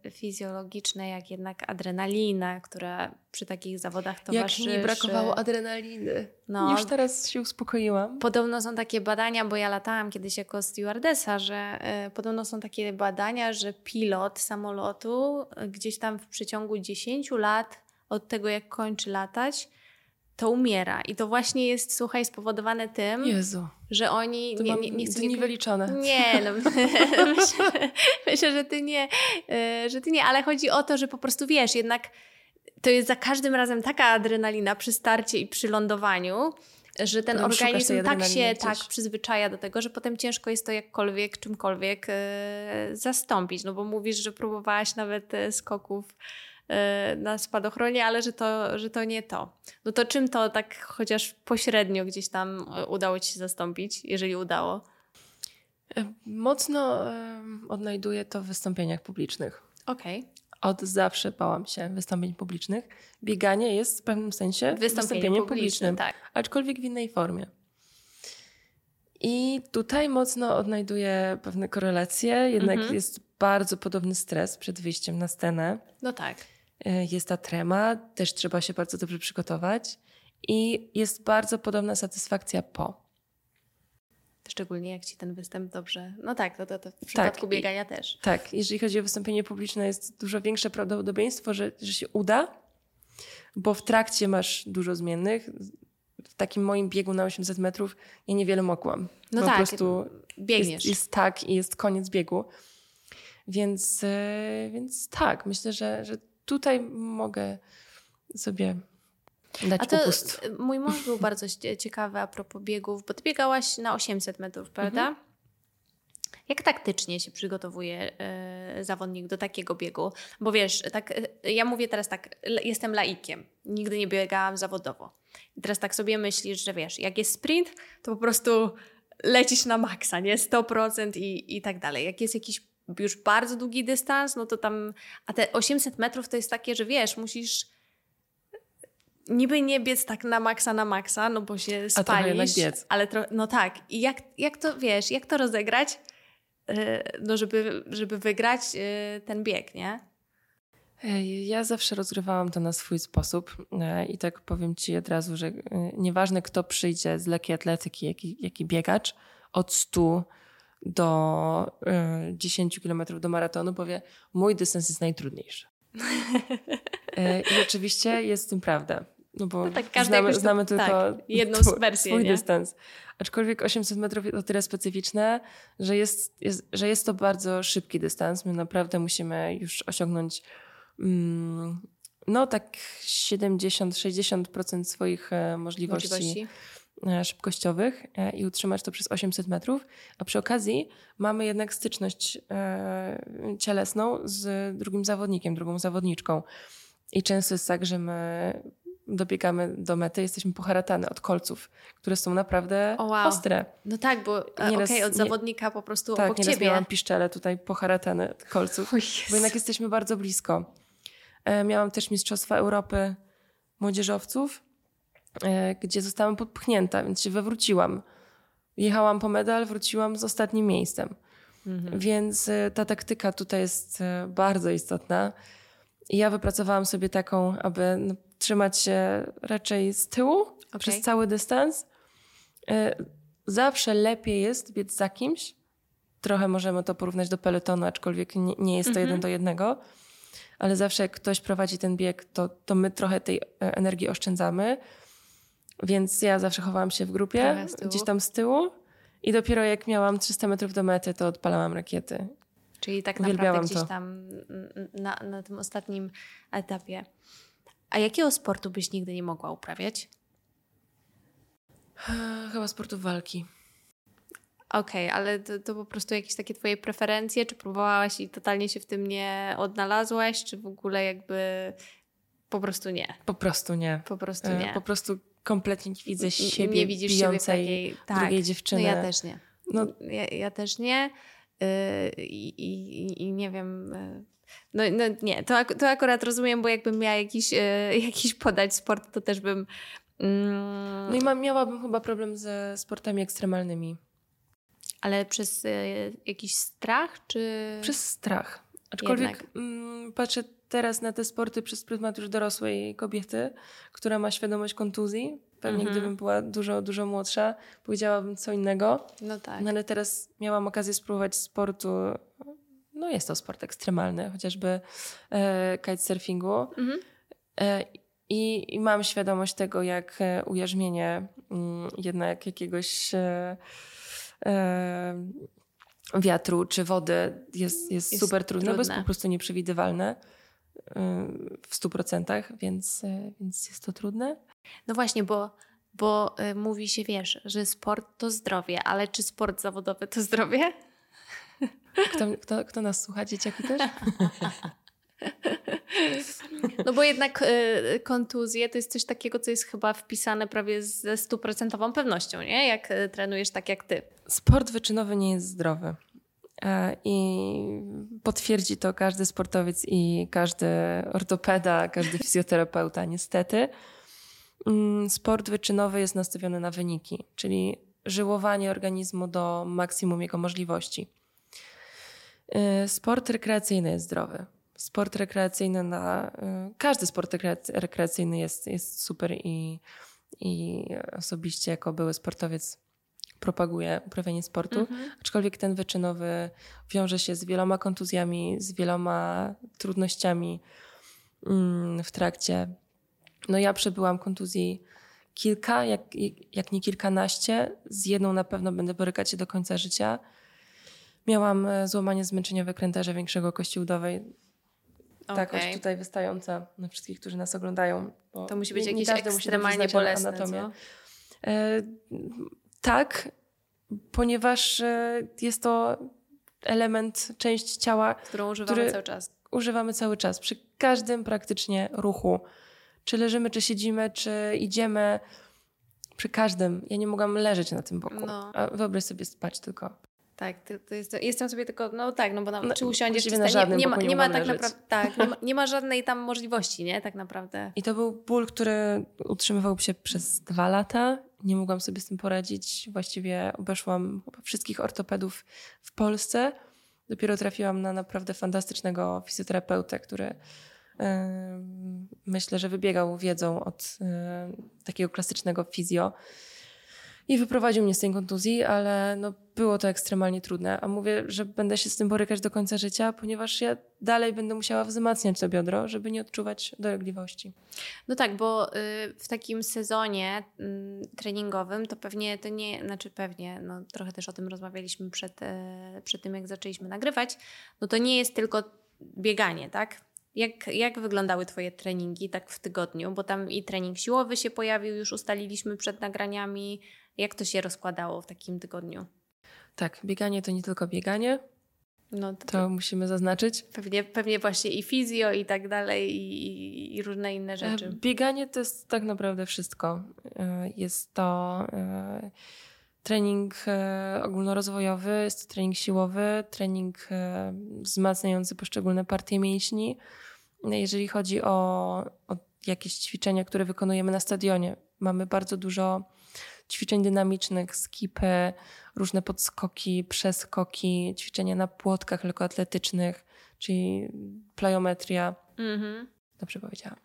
e, fizjologiczne, jak jednak adrenalina, która przy takich zawodach Jak towarzyszy. mi brakowało adrenaliny. No. Już teraz się uspokoiłam. Podobno są takie badania, bo ja latałam kiedyś jako stewardesa, że e, podobno są takie badania, że pilot samolotu gdzieś tam w przeciągu 10 lat od tego, jak kończy latać, to umiera. I to właśnie jest, słuchaj, spowodowane tym, Jezu, że oni to nie, nie, nie chcę dni wyliczone. Nie, no myślę, myślę, że ty nie, e, że ty nie, ale chodzi o to, że po prostu wiesz, jednak to jest za każdym razem taka adrenalina przy starcie i przy lądowaniu, że ten szukasz organizm tak się tak przyzwyczaja do tego, że potem ciężko jest to jakkolwiek, czymkolwiek e, zastąpić. No bo mówisz, że próbowałaś nawet e, skoków na spadochronie, ale że to, że to nie to. No to czym to tak chociaż pośrednio gdzieś tam e, udało ci się zastąpić, jeżeli udało? E, Mocno odnajduję to w wystąpieniach publicznych. Okej. Od zawsze bałam się wystąpień publicznych. Bieganie jest w pewnym sensie wystąpieniem publicznym, tak. aczkolwiek w innej formie. I tutaj mocno odnajduję pewne korelacje, jednak Mhm. jest bardzo podobny stres przed wyjściem na scenę. No tak. E, Jest ta trema, też trzeba się bardzo dobrze przygotować. I jest bardzo podobna satysfakcja po. Szczególnie jak ci ten występ dobrze. No tak, to, to, to w przypadku i- biegania też. Tak, jeżeli chodzi o wystąpienie publiczne, jest dużo większe prawdopodobieństwo, że, że się uda, bo w trakcie masz dużo zmiennych. W takim moim biegu na 800 metrów ja niewiele mogłam. No bo tak, po prostu Biegniesz. jest, jest tak i jest koniec biegu. Więc, e, więc tak, myślę, że, że tutaj mogę sobie dać A to upust. y, mój mąż był bardzo cie- ciekawy a propos biegów, bo ty biegałaś na 800 metrów, prawda? Jak taktycznie się przygotowuje e, zawodnik do takiego biegu? Bo wiesz, tak, e, ja mówię teraz tak, jestem laikiem, nigdy nie biegałam zawodowo. I teraz tak sobie myślisz, że wiesz, jak jest sprint, to po prostu lecisz na maksa, nie? 100% i, i tak dalej. Jak jest jakiś już bardzo długi dystans, no to tam, a te 800 metrów to jest takie, że wiesz, musisz niby nie biec tak na maksa, na maksa, no bo się spalisz. Ale tro- no tak. I jak, jak to, wiesz, jak to rozegrać, yy, no żeby, żeby wygrać yy, ten bieg, nie? Ja zawsze rozgrywałam to na swój sposób e, i tak powiem Ci od razu, że e, nieważne kto przyjdzie z lekkiej atletyki, jaki, jaki biegacz, od 100 do e, 10 km do maratonu powie, mój dystans jest najtrudniejszy. E, I oczywiście jest w tym prawda. No bo No tak, znamy, to- znamy tylko tak, jedną twój- wersję, swój nie? dystans. Aczkolwiek 800 metrów jest o tyle specyficzne, że jest, jest, że jest to bardzo szybki dystans. My naprawdę musimy już osiągnąć no tak 70-60% swoich e, możliwości, Możliwości. e, szybkościowych e, i utrzymać to przez 800 metrów. A przy okazji mamy jednak styczność cielesną z drugim zawodnikiem, drugą zawodniczką. I często jest tak, że my dobiegamy do mety, jesteśmy poharatane od kolców, które są naprawdę O, wow. ostre. No tak, bo Nieraz okej, od nie- zawodnika po prostu Tak, obok nieraz ciebie. miałam piszczele tutaj poharatane od kolców. Bo jednak jesteśmy bardzo blisko. E, Miałam też Mistrzostwa Europy Młodzieżowców, e, gdzie zostałam podpchnięta, więc się wywróciłam. Jechałam po medal, wróciłam z ostatnim miejscem. Mhm. Więc e, ta taktyka tutaj jest bardzo istotna. I ja wypracowałam sobie taką, aby no, trzymać się raczej z tyłu przez cały dystans. Zawsze lepiej jest biec za kimś. Trochę możemy to porównać do peletonu, aczkolwiek nie, nie jest to Mhm. jeden do jednego. Ale zawsze jak ktoś prowadzi ten bieg, to, to my trochę tej e, energii oszczędzamy. Więc ja zawsze chowałam się w grupie, gdzieś tam z tyłu. I dopiero jak miałam 300 metrów do mety, to odpalałam rakiety. Czyli tak Uwielbiałam naprawdę gdzieś to. tam na, na tym ostatnim etapie. A jakiego sportu byś nigdy nie mogła uprawiać? Chyba sportu walki. Okej, ale to, to po prostu jakieś takie twoje preferencje? Czy próbowałaś i totalnie się w tym nie odnalazłaś? Czy w ogóle jakby po prostu nie? Po prostu nie. Po prostu E, nie. Po prostu kompletnie nie widzę siebie nie widzisz siebie bijącej takiej- tak. drugiej dziewczyny. No ja też nie. No, Ja, ja też nie. Yy, I, i, I nie wiem. yy, No, no nie, to, to akurat rozumiem, bo jakbym miała jakiś, jakiś podać sport, to też bym. mm, no i miałabym chyba problem ze sportami ekstremalnymi. Ale przez yy, jakiś strach, czy. Przez strach. Aczkolwiek mm, patrzę teraz na te sporty przez pryzmat już dorosłej kobiety, która ma świadomość kontuzji. Pewnie Mhm. gdybym była dużo, dużo młodsza, powiedziałabym co innego. No tak. No ale teraz miałam okazję spróbować sportu. No jest to sport ekstremalny, chociażby e, kitesurfingu. Mhm. E, i, I mam świadomość tego, jak e, ujarzmienie mm, jednak jakiegoś e, e, wiatru czy wody jest, jest, Jest super trudne, bo jest trudne. po prostu nieprzewidywalne e, w stu procentach, więc, e, więc jest to trudne. No właśnie, bo, bo y, mówi się, wiesz, że sport to zdrowie, ale czy sport zawodowy to zdrowie? Kto, kto, kto nas słucha, dzieciaki też? No bo jednak y, kontuzje to jest coś takiego, co jest chyba wpisane prawie ze stuprocentową pewnością, nie? Jak trenujesz tak jak ty. Sport wyczynowy nie jest zdrowy. E, I potwierdzi to każdy sportowiec i każdy ortopeda, każdy fizjoterapeuta, niestety. Mm, Sport wyczynowy jest nastawiony na wyniki, czyli żyłowanie organizmu do maksimum jego możliwości. E, Sport rekreacyjny jest zdrowy. Sport rekreacyjny na. e, Każdy sport rekreac- rekreacyjny jest, jest super i, i osobiście jako były sportowiec propaguję uprawianie sportu. Aczkolwiek ten wyczynowy wiąże się z wieloma kontuzjami, z wieloma trudnościami mm, w trakcie. No ja przebyłam kontuzji kilka, jak, jak nie kilkanaście. Z jedną na pewno będę borykać się do końca życia. Miałam e, złamanie zmęczeniowe krętarza większego kości udowej. Tak, Okej. oś tutaj wystająca na wszystkich, którzy nas oglądają. bo To musi być nie- nie jakieś dobrze ekstremalnie bolesne, anatomię. co? Tak, ponieważ e, jest to element, część ciała, Którą używamy który- cały czas. używamy cały czas, przy każdym praktycznie ruchu. Czy leżymy, czy siedzimy, czy idziemy, przy każdym. Ja nie mogłam leżeć na tym boku. No. A wyobraź sobie spać tylko. Tak, to, jest, jestem sobie tylko, no tak, no bo na, No, czy usiądziesz, czy na stanie, żadnym nie, ma, boku nie nie ma tak naprawdę, tak, nie ma, nie ma żadnej tam możliwości, nie, tak naprawdę. I to był ból, który utrzymywał się przez dwa lata. Nie mogłam sobie z tym poradzić. Właściwie obeszłam wszystkich ortopedów w Polsce. Dopiero trafiłam na naprawdę fantastycznego fizjoterapeutę, który myślę, że wybiegał wiedzą od takiego klasycznego fizjo. I wyprowadził mnie z tej kontuzji, ale no, było to ekstremalnie trudne. A mówię, że będę się z tym borykać do końca życia, ponieważ ja dalej będę musiała wzmacniać to biodro, żeby nie odczuwać dolegliwości. No tak, bo y, w takim sezonie mm, treningowym to pewnie to nie, znaczy pewnie, no trochę też o tym rozmawialiśmy przed, e, przed tym, jak zaczęliśmy nagrywać, no to nie jest tylko bieganie, tak? Jak, jak wyglądały Twoje treningi tak w tygodniu? Bo tam i trening siłowy się pojawił, już ustaliliśmy przed nagraniami. Jak to się rozkładało w takim tygodniu? Tak, bieganie to nie tylko bieganie, No to, to musimy zaznaczyć. pewnie, pewnie właśnie i fizjo i tak dalej i, i, różne inne E, rzeczy. Bieganie to jest tak naprawdę wszystko. E, Jest to e, trening ogólnorozwojowy, jest to trening siłowy, trening wzmacniający poszczególne partie mięśni. Jeżeli chodzi o, o jakieś ćwiczenia, które wykonujemy na stadionie, mamy bardzo dużo ćwiczeń dynamicznych, skipy, różne podskoki, przeskoki, ćwiczenia na płotkach lekkoatletycznych, czyli plyometria. Mhm. Dobrze powiedziałam.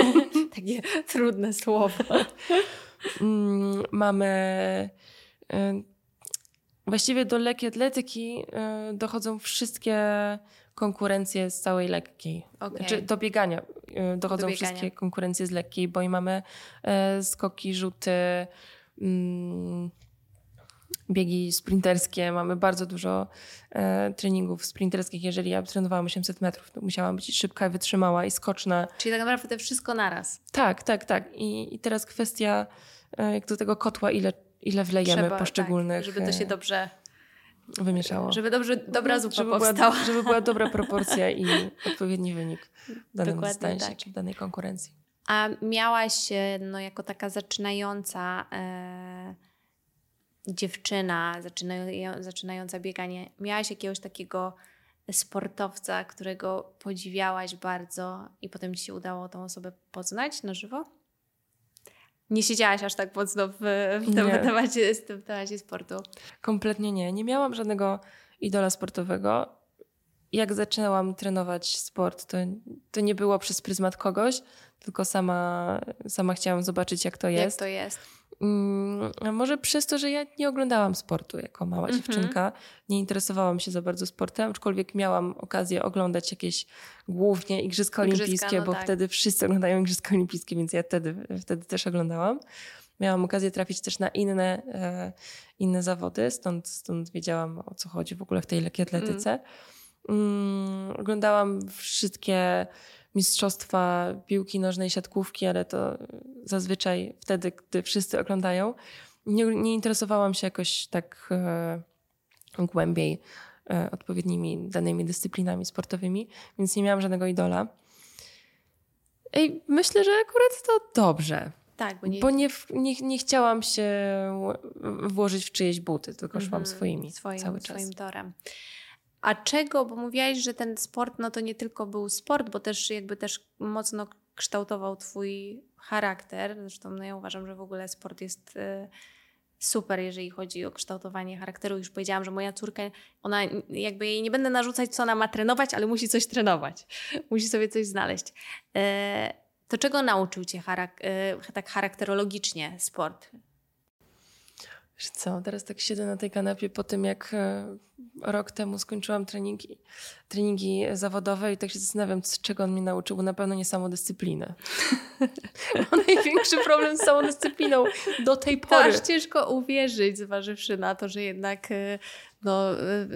Takie trudne słowo. Mm, mamy. y, Właściwie do lekkiej atletyki y, dochodzą wszystkie konkurencje z całej lekkiej. Okej. Znaczy do biegania y, dochodzą Do biegania. wszystkie konkurencje z lekkiej, bo i mamy skoki, rzuty, biegi sprinterskie. Mamy bardzo dużo e, treningów sprinterskich. Jeżeli ja trenowałam 800 metrów, to musiałam być szybka, wytrzymała i skoczna. Czyli tak naprawdę wszystko naraz. Tak, tak, tak. I, i teraz kwestia e, jak do tego kotła, ile, ile wlejemy Trzeba, poszczególnych, Tak, żeby to się e, dobrze, wymieszało. żeby dobrze, dobra zupa żeby powstała. Była, żeby była dobra proporcja i odpowiedni wynik w danym Dokładnie dystansie tak. czy w danej konkurencji. A miałaś, e, no jako taka zaczynająca e, dziewczyna, zaczynają, zaczynająca bieganie, miałaś jakiegoś takiego sportowca, którego podziwiałaś bardzo i potem ci się udało tą osobę poznać na żywo? Nie siedziałaś aż tak mocno w, w tym, temacie, w tym temacie sportu. Kompletnie nie. Nie miałam żadnego idola sportowego. Jak zaczynałam trenować sport, to, to nie było przez pryzmat kogoś, tylko sama, sama chciałam zobaczyć, jak to jest. Jak to jest. Mm, może przez to, że ja nie oglądałam sportu jako mała mm -hmm. dziewczynka, nie interesowałam się za bardzo sportem, aczkolwiek miałam okazję oglądać jakieś głównie Igrzyska, Igrzyska Olimpijskie, no bo tak. wtedy wszyscy oglądają Igrzyska Olimpijskie, więc ja wtedy, wtedy też oglądałam. Miałam okazję trafić też na inne, e, inne zawody, stąd, stąd wiedziałam o co chodzi w ogóle w tej lekkiej atletyce. Mm. Mm, oglądałam wszystkie mistrzostwa piłki nożnej, siatkówki, ale to zazwyczaj wtedy, gdy wszyscy oglądają. Nie, nie interesowałam się jakoś tak e, głębiej e, odpowiednimi danymi dyscyplinami sportowymi, więc nie miałam żadnego idola. I myślę, że akurat to dobrze. Tak, bo nie, bo nie, nie, nie chciałam się włożyć w czyjeś buty, tylko szłam -hmm, swoimi swoim, cały czas. Swoim torem. A czego, bo mówiłaś, że ten sport no to nie tylko był sport, bo też jakby też mocno kształtował twój charakter. Zresztą no ja uważam, że w ogóle sport jest y, super, jeżeli chodzi o kształtowanie charakteru. Już powiedziałam, że moja córka, ona jakby jej nie będę narzucać, co ona ma trenować, ale musi coś trenować. Musi sobie coś znaleźć. Y, to czego nauczył cię charak y, tak charakterologicznie sport? Wiesz co, teraz tak siedzę na tej kanapie po tym, jak e, rok temu skończyłam treningi, treningi zawodowe i tak się zastanawiam, czego on mnie nauczył, bo na pewno nie samodyscyplinę. Mam największy problem z samodyscypliną do tej pory. Aż ciężko uwierzyć, zważywszy na to, że jednak e, no, e,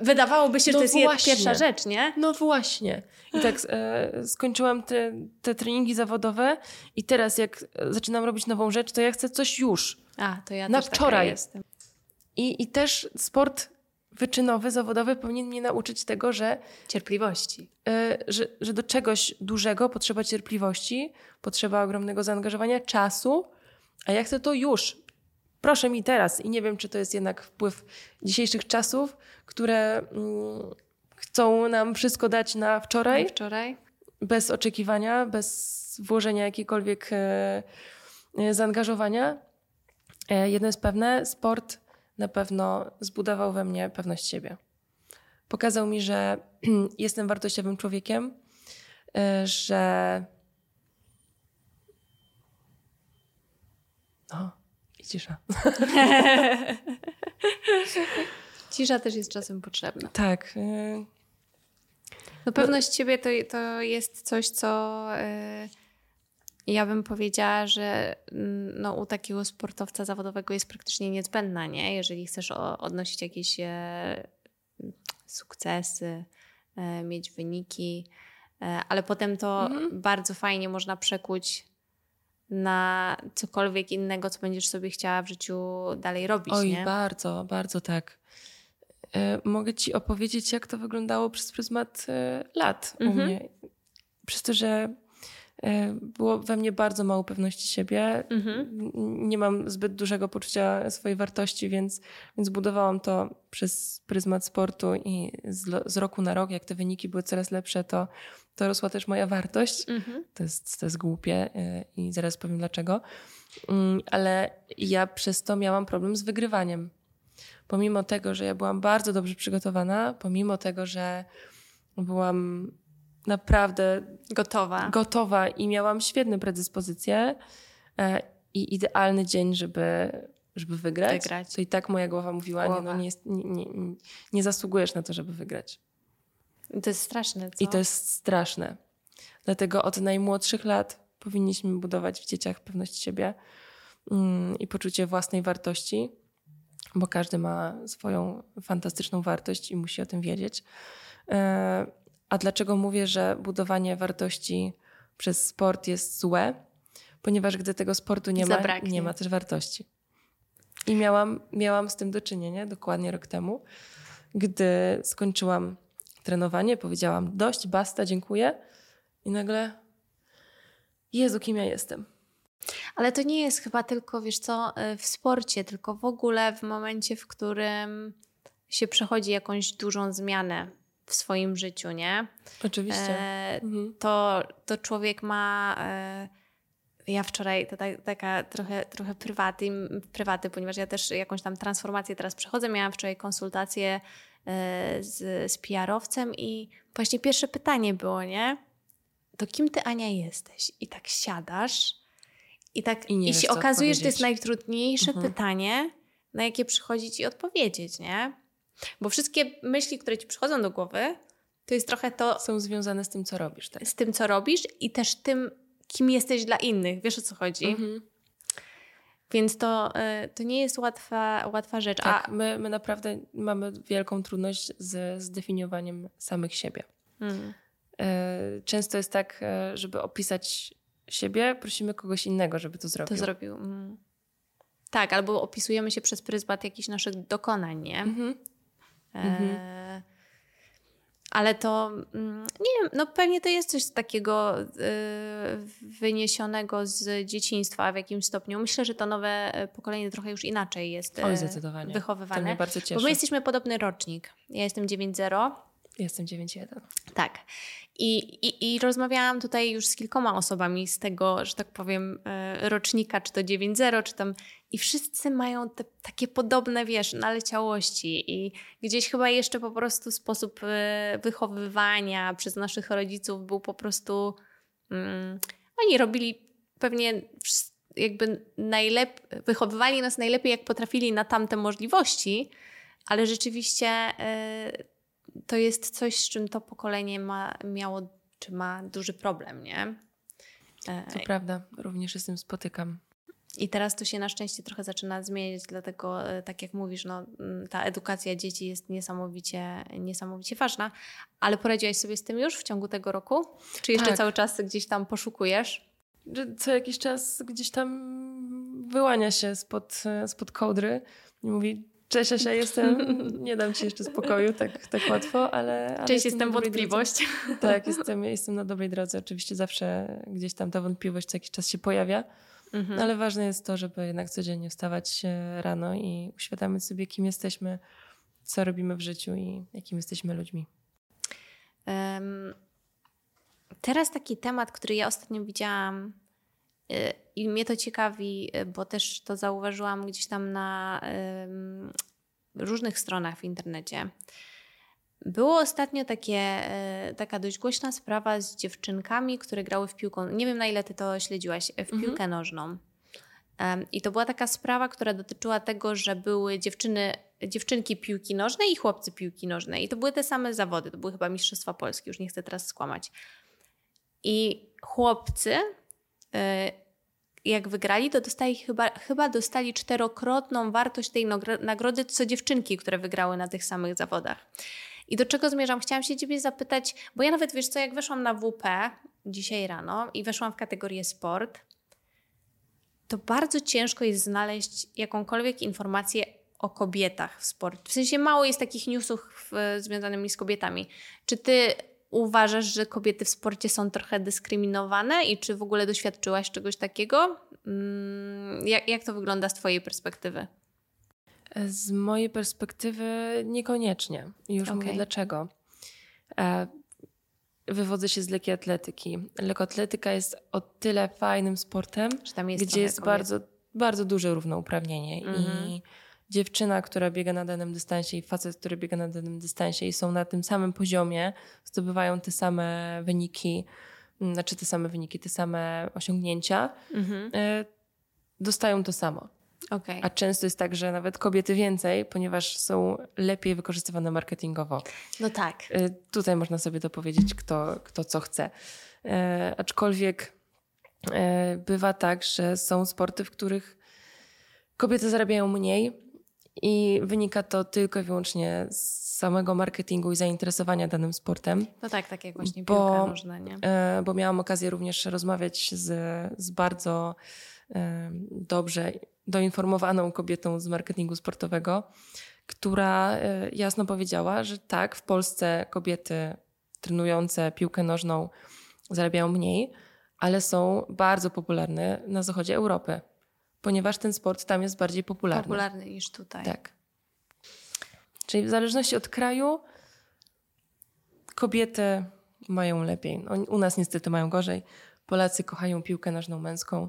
wydawałoby się, że no to jest pierwsza rzecz, nie? No właśnie. I tak e, skończyłam te, te treningi zawodowe i teraz jak zaczynam robić nową rzecz, to ja chcę coś już. A, to ja na wczoraj. jestem. I, I też sport wyczynowy, zawodowy powinien mnie nauczyć tego, że... Cierpliwości. E, że, że do czegoś dużego potrzeba cierpliwości, potrzeba ogromnego zaangażowania, czasu, a ja chcę to już. Proszę mi teraz. I nie wiem, czy to jest jednak wpływ dzisiejszych czasów, które mm, chcą nam wszystko dać na wczoraj. Na wczoraj. Bez oczekiwania, bez włożenia jakiegokolwiek e, e zaangażowania. E, jedno jest pewne, sport na pewno zbudował we mnie pewność siebie. Pokazał mi, że jestem wartościowym człowiekiem, e, że. No, cisza. cisza też jest czasem potrzebna. Tak. E, no pewność siebie to, to jest coś, co ja bym powiedziała, że mm, no, u takiego sportowca zawodowego jest praktycznie niezbędna, nie? jeżeli chcesz odnosić jakieś e, sukcesy, e, mieć wyniki, e, ale potem to mhm. bardzo fajnie można przekuć na cokolwiek innego, co będziesz sobie chciała w życiu dalej robić. Oj, nie? bardzo, bardzo tak. mogę Ci opowiedzieć, jak to wyglądało przez pryzmat lat mhm. u mnie. Przez to, że E, było we mnie bardzo mało pewności siebie. Mhm. Nie mam zbyt dużego poczucia swojej wartości, więc, więc budowałam to przez pryzmat sportu i z, z roku na rok, jak te wyniki były coraz lepsze, to, to rosła też moja wartość. Mhm. To, jest, to jest głupie e, i zaraz powiem dlaczego. Mm, ale ja przez to miałam problem z wygrywaniem. Pomimo tego, że ja byłam bardzo dobrze przygotowana, pomimo tego, że byłam naprawdę gotowa. gotowa i miałam świetne predyspozycje e, i idealny dzień, żeby, żeby wygrać. wygrać. To i tak moja głowa mówiła, głowa. nie, no nie, nie, nie, nie zasługujesz na to, żeby wygrać. To jest straszne, co? I to jest straszne. Dlatego od najmłodszych lat powinniśmy budować w dzieciach pewność siebie mm, i poczucie własnej wartości, bo każdy ma swoją fantastyczną wartość i musi o tym wiedzieć. A dlaczego mówię, że budowanie wartości przez sport jest złe? Ponieważ gdy tego sportu nie ma, nie ma też wartości. I miałam, miałam z tym do czynienia dokładnie rok temu, gdy skończyłam trenowanie, powiedziałam dość, basta, dziękuję. I nagle Jezu, kim ja jestem. Ale to nie jest chyba tylko, wiesz co, y, w sporcie, tylko w ogóle w momencie, w którym się przechodzi jakąś dużą zmianę w swoim życiu, nie? Oczywiście. E, Mhm. to, to człowiek ma. E, ja wczoraj, to tak, taka trochę, trochę prywaty, prywaty, ponieważ ja też jakąś tam transformację teraz przechodzę. Miałam wczoraj konsultację e, z, z PR-owcem i właśnie pierwsze pytanie było, nie? To kim ty, Ania, jesteś? I tak siadasz i tak I i, nie wiesz, się okazuje, że to jest najtrudniejsze Mhm. pytanie, na jakie przychodzi ci odpowiedzieć, nie? Bo wszystkie myśli, które ci przychodzą do głowy, to jest trochę to, Są związane z tym, co robisz. Tak? z tym, co robisz i też tym, kim jesteś dla innych. Wiesz o co chodzi? Mhm. Więc to, y, to nie jest łatwa, łatwa rzecz. Tak, A, my, my naprawdę mamy wielką trudność z zdefiniowaniem samych siebie. E, Często jest tak, e, żeby opisać siebie, prosimy kogoś innego, żeby to zrobił. to zrobił. Mm. Tak, albo opisujemy się przez pryzmat jakichś naszych dokonań, nie? Mhm. E, ale to, mm, nie wiem, no pewnie to jest coś takiego y, wyniesionego z dzieciństwa w jakimś stopniu. Myślę, że to nowe e, pokolenie trochę już inaczej jest Oj, e, zdecydowanie. To mnie wychowywane. bardzo cieszy. Bo my jesteśmy podobny rocznik. Ja jestem 9.0. Jestem 9-1. Tak. I, i, I rozmawiałam tutaj już z kilkoma osobami z tego, że tak powiem, e, rocznika, czy to 9.0, czy tam. I wszyscy mają te takie podobne, wiesz, naleciałości. I gdzieś chyba jeszcze po prostu sposób e, wychowywania przez naszych rodziców był po prostu. Mm, oni robili pewnie jakby najlepiej, wychowywali nas najlepiej, jak potrafili na tamte możliwości, ale rzeczywiście. E, to jest coś, z czym to pokolenie ma, miało, czy ma duży problem, nie? E, To prawda, również się z tym spotykam. I teraz to się na szczęście trochę zaczyna zmieniać, dlatego e, tak jak mówisz, no, mm, ta edukacja dzieci jest niesamowicie, niesamowicie ważna. Ale poradziłaś sobie z tym już w ciągu tego roku? Czy jeszcze Tak. cały czas gdzieś tam poszukujesz? Co jakiś czas gdzieś tam wyłania się spod, e, spod kołdry i mówi Cześć Asia, jestem, nie dam ci jeszcze spokoju tak, tak łatwo, ale... ale Cześć, jestem dobrej wątpliwość. Drodze. Tak, jestem, jestem na dobrej drodze. Oczywiście zawsze gdzieś tam ta wątpliwość co jakiś czas się pojawia, Mhm. ale ważne jest to, żeby jednak codziennie wstawać rano i uświadamiać sobie, kim jesteśmy, co robimy w życiu i jakimi jesteśmy ludźmi. Em, Teraz taki temat, który ja ostatnio widziałam i mnie to ciekawi, y, bo też to zauważyłam gdzieś tam na różnych stronach w internecie. Było ostatnio takie, y, taka dość głośna sprawa z dziewczynkami, które grały w piłkę. Nie wiem, na ile ty to śledziłaś, w Mhm. piłkę nożną. Em, I to była taka sprawa, która dotyczyła tego, że były dziewczyny, dziewczynki piłki nożnej i chłopcy piłki nożnej. I to były te same zawody. To były chyba Mistrzostwa Polski, już nie chcę teraz skłamać. I chłopcy, jak wygrali, to dostali chyba, chyba dostali czterokrotną wartość tej nagro- nagrody, co dziewczynki, które wygrały na tych samych zawodach. I do czego zmierzam? Chciałam się ciebie zapytać, bo ja nawet, wiesz co, jak weszłam na WP dzisiaj rano i weszłam w kategorię sport, to bardzo ciężko jest znaleźć jakąkolwiek informację o kobietach w sporcie. W sensie mało jest takich newsów w, związanymi z kobietami. Czy ty uważasz, że kobiety w sporcie są trochę dyskryminowane i czy w ogóle doświadczyłaś czegoś takiego? Mm, Jak, jak to wygląda z twojej perspektywy? Z mojej perspektywy niekoniecznie. I Już mówię Okej. dlaczego. E, Wywodzę się z lekkiej atletyki. Lekkoatletyka jest o tyle fajnym sportem, jest gdzie jest kobiet? bardzo, bardzo duże równouprawnienie. Mhm. I dziewczyna, która biega na danym dystansie i facet, który biega na danym dystansie i są na tym samym poziomie, zdobywają te same wyniki, m, znaczy te same wyniki, te same osiągnięcia, Mhm. e, dostają to samo. Okej. A często jest tak, że nawet kobiety więcej, ponieważ są lepiej wykorzystywane marketingowo. No tak. Y, Tutaj można sobie dopowiedzieć, kto, kto co chce. E, aczkolwiek e, bywa tak, że są sporty, w których kobiety zarabiają mniej i wynika to tylko i wyłącznie z samego marketingu i zainteresowania danym sportem. No tak, tak jak właśnie Bo- piłka nożna, nie? E, bo miałam okazję również rozmawiać z, z bardzo e, dobrze doinformowaną kobietą z marketingu sportowego, która e, jasno powiedziała, że tak, w Polsce kobiety trenujące piłkę nożną zarabiają mniej, ale są bardzo popularne na zachodzie Europy, ponieważ ten sport tam jest bardziej popularny. Popularny niż tutaj. Tak. Czyli w zależności od kraju kobiety mają lepiej. U nas niestety mają gorzej. Polacy kochają piłkę nożną męską.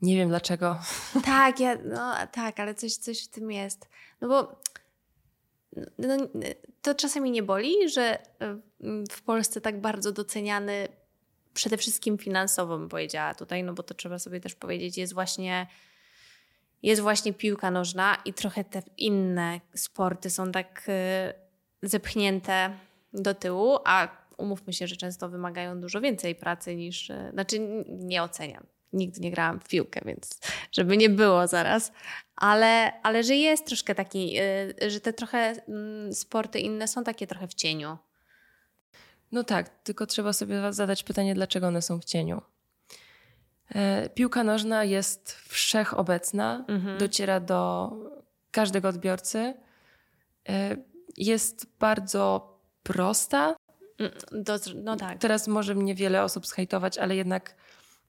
Nie wiem dlaczego. Tak, ja, no tak, ale coś, coś w tym jest. No bo no, to czasami nie boli, że w Polsce tak bardzo doceniany przede wszystkim finansowo bym powiedziała tutaj, no bo to trzeba sobie też powiedzieć, jest właśnie jest właśnie piłka nożna i trochę te inne sporty są tak e, zepchnięte do tyłu, a umówmy się, że często wymagają dużo więcej pracy niż, e, znaczy nie oceniam. Nigdy nie grałam w piłkę, więc żeby nie było zaraz, ale, ale że jest troszkę taki, e, że te trochę mm, sporty inne są takie trochę w cieniu. No tak, tylko trzeba sobie zadać pytanie, dlaczego one są w cieniu. E, piłka nożna jest wszechobecna, mhm. dociera do każdego odbiorcy. E, jest bardzo prosta. Mm, do, no tak. Teraz może mnie wiele osób zhejtować, ale jednak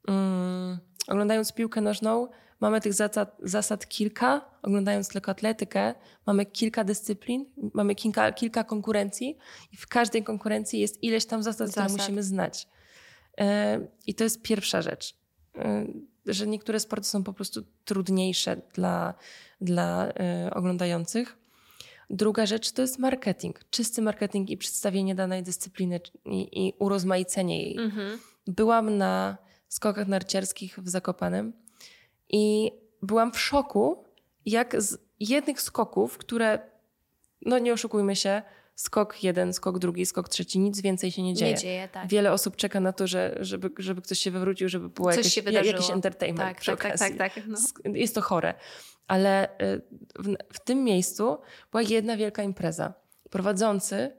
um, oglądając piłkę nożną mamy tych zasad, zasad kilka. Oglądając tylko atletykę mamy kilka dyscyplin, mamy kilka, kilka konkurencji i w każdej konkurencji jest ileś tam zasad, zasad. które musimy znać. E, I to jest pierwsza rzecz. Y, że niektóre sporty są po prostu trudniejsze dla, dla y, oglądających. Druga rzecz to jest marketing. Czysty marketing i przedstawienie danej dyscypliny i, i urozmaicenie jej. Mhm. Byłam na skokach narciarskich w Zakopanem i byłam w szoku, jak z jednych skoków, które, no nie oszukujmy się, skok jeden, skok drugi, skok trzeci, nic więcej się nie dzieje. Nie dzieje tak. Wiele osób czeka na to, że, żeby, żeby ktoś się wywrócił, żeby było Coś jakieś, jakiś entertainment tak, przy tak, tak, tak, tak no. Jest to chore. Ale y, w, w tym miejscu była jedna wielka impreza. Prowadzący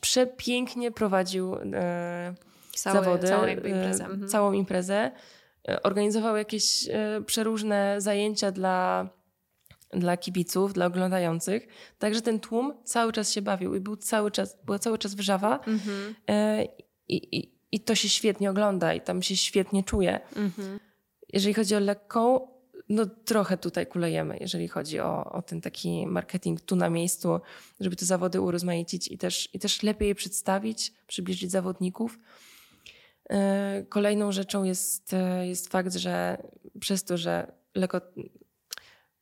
przepięknie prowadził e, Całe, zawody, całą, imprezę. E, mhm. całą imprezę. E, organizował jakieś e, przeróżne zajęcia dla dla kibiców, dla oglądających. Także ten tłum cały czas się bawił i był cały czas, była cały czas wrzawa mm-hmm. i, i, i to się świetnie ogląda i tam się świetnie czuje. Mm-hmm. Jeżeli chodzi o lekką, no trochę tutaj kulejemy, jeżeli chodzi o, o ten taki marketing tu na miejscu, żeby te zawody urozmaicić i też, i też lepiej je przedstawić, przybliżyć zawodników. E, kolejną rzeczą jest, e, jest fakt, że przez to, że lekko,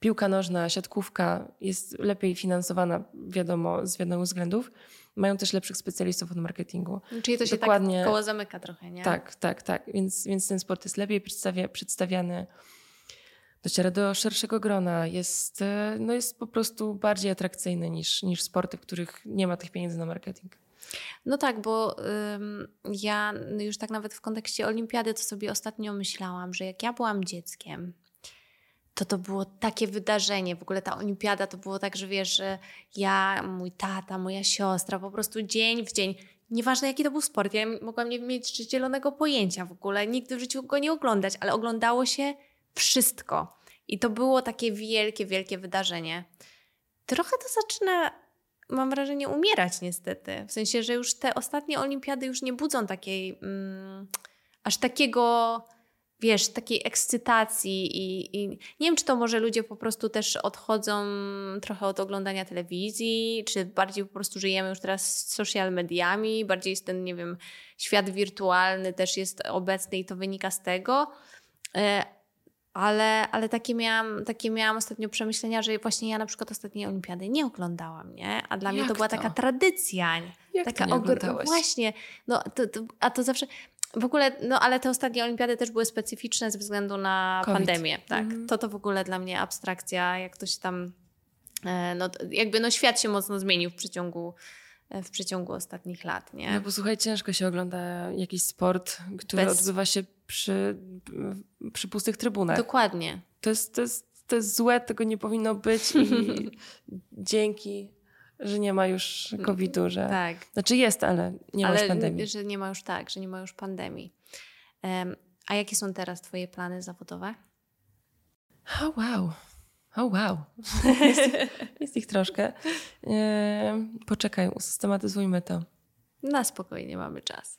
piłka nożna, siatkówka jest lepiej finansowana, wiadomo, z wiadomych względów. Mają też lepszych specjalistów od marketingu. Czyli to się tak Dokładnie, tak koło zamyka trochę, nie? Tak, tak, tak. Więc, więc ten sport jest lepiej przedstawia, przedstawiany, dociera do szerszego grona, jest, e, no jest po prostu bardziej atrakcyjny niż, niż sporty, w których nie ma tych pieniędzy na marketing. No tak, bo ym, ja już tak nawet w kontekście olimpiady to sobie ostatnio myślałam, że jak ja byłam dzieckiem, to to było takie wydarzenie. W ogóle ta olimpiada to było tak, że wiesz, że ja, mój tata, moja siostra, po prostu dzień w dzień, nieważne jaki to był sport, ja mogłam nie mieć zielonego pojęcia w ogóle, nigdy w życiu go nie oglądać, ale oglądało się wszystko. I to było takie wielkie, wielkie wydarzenie. Trochę to zaczyna, mam wrażenie, umierać niestety. W sensie, że już te ostatnie olimpiady już nie budzą takiej, mm, aż takiego wiesz, takiej ekscytacji i, i, nie wiem, czy to może ludzie po prostu też odchodzą trochę od oglądania telewizji, czy bardziej po prostu żyjemy już teraz social mediami, bardziej jest ten, nie wiem, świat wirtualny też jest obecny i to wynika z tego. E, ale, ale takie, miałam, takie miałam ostatnio przemyślenia, że właśnie ja na przykład ostatniej olimpiady nie oglądałam, nie? A dla Jak mnie to była taka tradycja. Jak taka to nie Właśnie, no, to, to, a to zawsze w ogóle, no ale te ostatnie olimpiady też były specyficzne ze względu na COVID. pandemię. Tak, mhm. to to w ogóle dla mnie abstrakcja, jak to się tam, e, no jakby no świat się mocno zmienił w przeciągu e, w przeciągu ostatnich lat, nie? No bo słuchaj, ciężko się ogląda jakiś sport, który Bez... odbywa się przy, przy pustych trybunach. Dokładnie. To jest, to, jest, to jest złe, tego nie powinno być i dzięki że nie ma już COVID-u, że. Tak. Znaczy jest, ale nie ale ma już pandemii. Że nie ma już tak, że nie ma już pandemii. Um, a jakie są teraz Twoje plany zawodowe? Oh, wow. Oh, wow. jest, jest ich troszkę. E, poczekaj, usystematyzujmy to. Na spokojnie mamy czas.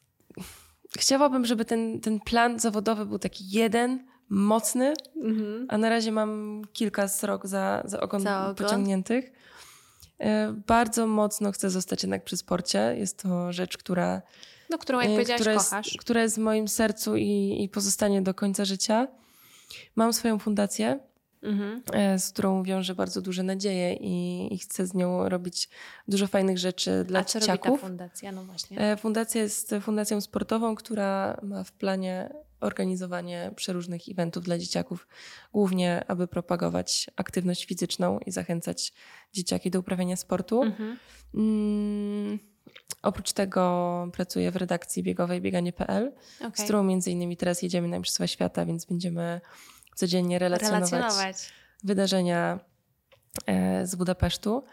chciałabym, żeby ten, ten plan zawodowy był taki jeden, mocny, Mhm. a na razie mam kilka srok za, za ogon Za ogon. pociągniętych. E, Bardzo mocno chcę zostać jednak przy sporcie. Jest to rzecz, która, No, którą jak e, powiedziałaś, która, jest, kochasz. która jest w moim sercu i, i pozostanie do końca życia. Mam swoją fundację, Mhm. e, z którą wiążę bardzo duże nadzieje i, i chcę z nią robić dużo fajnych rzeczy dla A co robi ta dzieciaków. fundacja? No właśnie. Fundacja jest fundacją sportową, która ma w planie organizowanie przeróżnych eventów dla dzieciaków, głównie aby propagować aktywność fizyczną i zachęcać dzieciaki do uprawiania sportu. Mhm. Mm, oprócz tego pracuję w redakcji biegowej bieganie.pl, z Okej. którą między innymi teraz jedziemy na Mistrzostwa Świata, więc będziemy codziennie relacjonować, Relacjonować. wydarzenia e, z Budapesztu,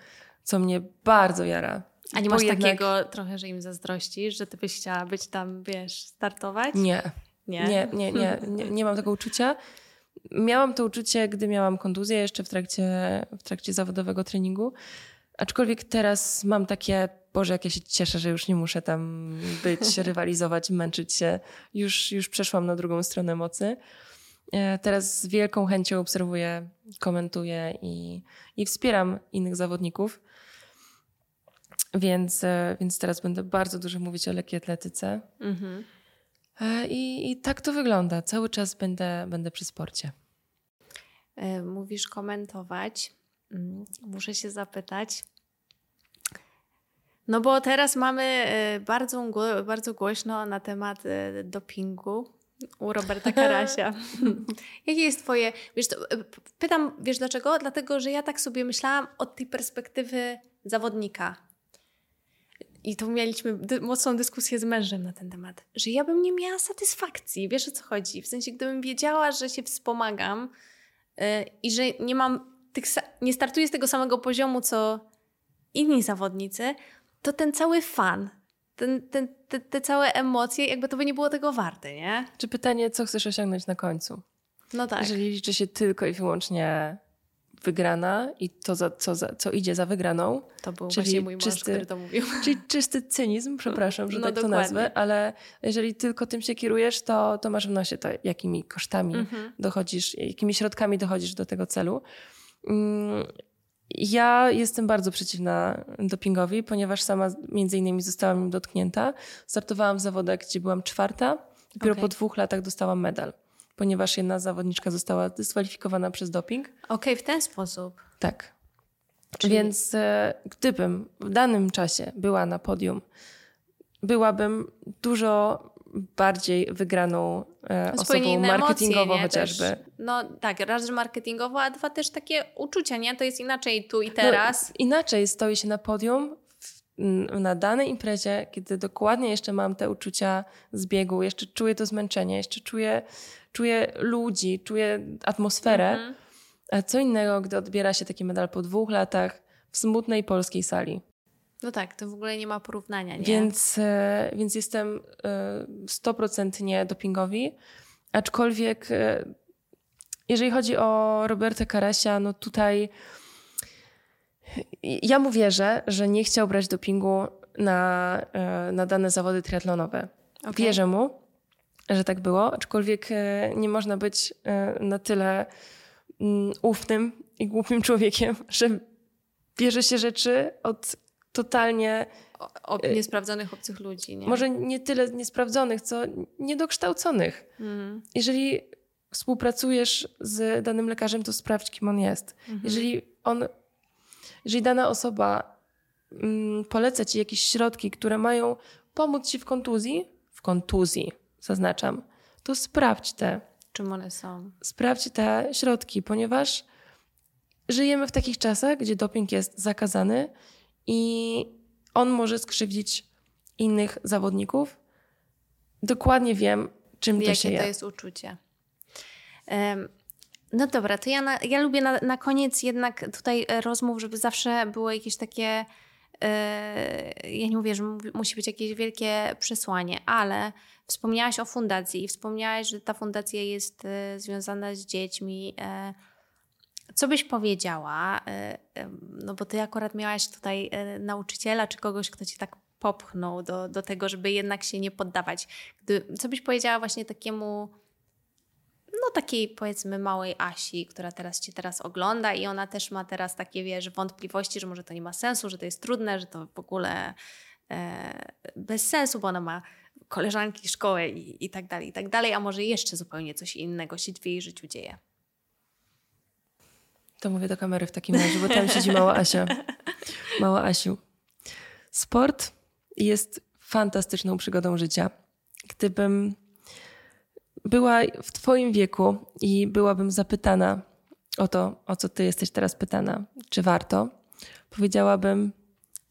co mnie bardzo jara. A nie masz jednak- takiego trochę, że im zazdrościsz, że ty byś chciała być tam, wiesz, startować? Nie, Nie? Nie, nie, nie, nie, nie mam tego uczucia. Miałam to uczucie, gdy miałam kontuzję jeszcze w trakcie, w trakcie zawodowego treningu. Aczkolwiek teraz mam takie, Boże, jak ja się cieszę, że już nie muszę tam być, rywalizować, męczyć się. Już, już przeszłam na drugą stronę mocy. E, Teraz z wielką chęcią obserwuję, komentuję i, i wspieram innych zawodników. Więc, e, więc teraz będę bardzo dużo mówić o lekkiej atletyce. Mhm. E, I, I tak to wygląda. Cały czas będę, będę przy sporcie. E, Mówisz komentować. Mm, Muszę się zapytać. No bo teraz mamy e, bardzo, bardzo głośno na temat dopingu u Roberta Karasia. Jakie jest twoje... Wiesz, to, pytam, wiesz dlaczego? Dlatego, że ja tak sobie myślałam od tej perspektywy zawodnika. I tu mieliśmy dy- mocną dyskusję z mężem na ten temat, że ja bym nie miała satysfakcji. Wiesz o co chodzi? W sensie, gdybym wiedziała, że się wspomagam, y, i że nie mam tych, nie startuję z tego samego poziomu, co inni zawodnicy, to ten cały fan, ten, ten, te, te całe emocje, jakby to by nie było tego warte, nie? Czy pytanie, co chcesz osiągnąć na końcu? No tak. Jeżeli liczy się tylko i wyłącznie wygrana i to, za, co, za, co idzie za wygraną, To był czyli właśnie mój mąż, czysty- który to mówił. czyli czysty cynizm, przepraszam, że No tak to dokładnie. nazwę, ale jeżeli tylko tym się kierujesz, to, to masz w nosie to, jakimi kosztami Mhm. dochodzisz, jakimi środkami dochodzisz do tego celu. Mm, Ja jestem bardzo przeciwna dopingowi, ponieważ sama między innymi zostałam nim dotknięta. Startowałam w zawodach, gdzie byłam czwarta. Dopiero Okej. po dwóch latach dostałam medal, ponieważ jedna zawodniczka została dyskwalifikowana przez doping. Okej, w ten sposób. Tak. Czyli- Więc e, gdybym w danym czasie była na podium, byłabym dużo bardziej wygraną e, osobą marketingowo emocje, chociażby. Też, no tak, raz, że marketingowo, a dwa też takie uczucia, nie? To jest inaczej tu i teraz. No, inaczej stoi się na podium na danej imprezie, kiedy dokładnie jeszcze mam te uczucia z biegu, jeszcze czuję to zmęczenie, jeszcze czuję, czuję ludzi, czuję atmosferę. Mhm. A co innego, gdy odbiera się taki medal po dwóch latach w smutnej polskiej sali. No tak, to w ogóle nie ma porównania, nie? Więc, e, więc jestem e, 100% nie dopingowi. Aczkolwiek, e, jeżeli chodzi o Roberta Karasia, no tutaj ja mu wierzę, że nie chciał brać dopingu na, e, na dane zawody triatlonowe. Okej. Wierzę mu, że tak było, aczkolwiek e, nie można być e, na tyle mm, ufnym i głupim człowiekiem, że bierze się rzeczy od totalnie O, o niesprawdzonych obcych ludzi, nie? może nie tyle niesprawdzonych, co niedokształconych. Mhm. Jeżeli współpracujesz z danym lekarzem, to sprawdź, kim on jest. Mhm. Jeżeli on, jeżeli dana osoba mm, poleca ci jakieś środki, które mają pomóc ci w kontuzji, w kontuzji, zaznaczam, to sprawdź te, Czym one są? sprawdź te środki, ponieważ żyjemy w takich czasach, gdzie doping jest zakazany i on może skrzywdzić innych zawodników. Dokładnie wiem, czym to się Jakie to je. jest uczucie. No dobra, to ja, na, ja lubię na, na koniec jednak tutaj e, rozmów, żeby zawsze było jakieś takie. e, ja nie mówię, że mu- musi być jakieś wielkie przesłanie, ale wspomniałaś o fundacji i wspomniałaś, że ta fundacja jest e, związana z dziećmi. Co byś powiedziała? No bo ty akurat miałaś tutaj nauczyciela czy kogoś, kto ci tak popchnął do, do tego, żeby jednak się nie poddawać. Co byś powiedziała właśnie takiemu, no takiej powiedzmy małej Asi, która teraz Cię teraz ogląda i ona też ma teraz takie, wiesz, wątpliwości, że może to nie ma sensu, że to jest trudne, że to w ogóle e, bez sensu, bo ona ma koleżanki, szkołę i, i tak dalej, i tak dalej, a może jeszcze zupełnie coś innego się w jej życiu dzieje. To mówię do kamery w takim razie, bo tam siedzi mała Asia. Mała Asiu. Sport jest fantastyczną przygodą życia. Gdybym była w Twoim wieku i byłabym zapytana o to, o co Ty jesteś teraz pytana, czy warto, powiedziałabym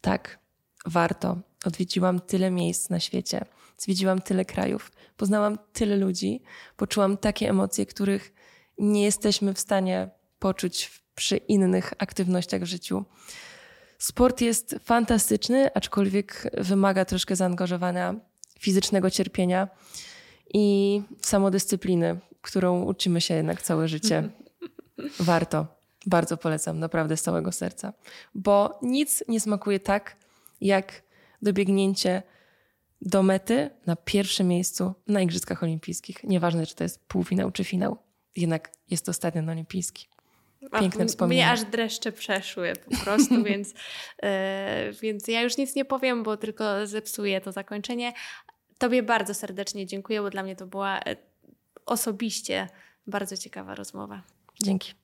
tak, warto. Odwiedziłam tyle miejsc na świecie, zwiedziłam tyle krajów, poznałam tyle ludzi, poczułam takie emocje, których nie jesteśmy w stanie poczuć przy innych aktywnościach w życiu. Sport jest fantastyczny, aczkolwiek wymaga troszkę zaangażowania fizycznego cierpienia i samodyscypliny, którą uczymy się jednak całe życie. Warto. Bardzo polecam, naprawdę z całego serca. Bo nic nie smakuje tak, jak dobiegnięcie do mety na pierwszym miejscu na Igrzyskach Olimpijskich. Nieważne, czy to jest półfinał czy finał. Jednak jest to stadion olimpijski. Piękne wspomnienie. Mnie aż dreszcze przeszły po prostu, więc, yy, więc ja już nic nie powiem, bo tylko zepsuję to zakończenie. Tobie bardzo serdecznie dziękuję, bo dla mnie to była e, osobiście bardzo ciekawa rozmowa. Dzięki.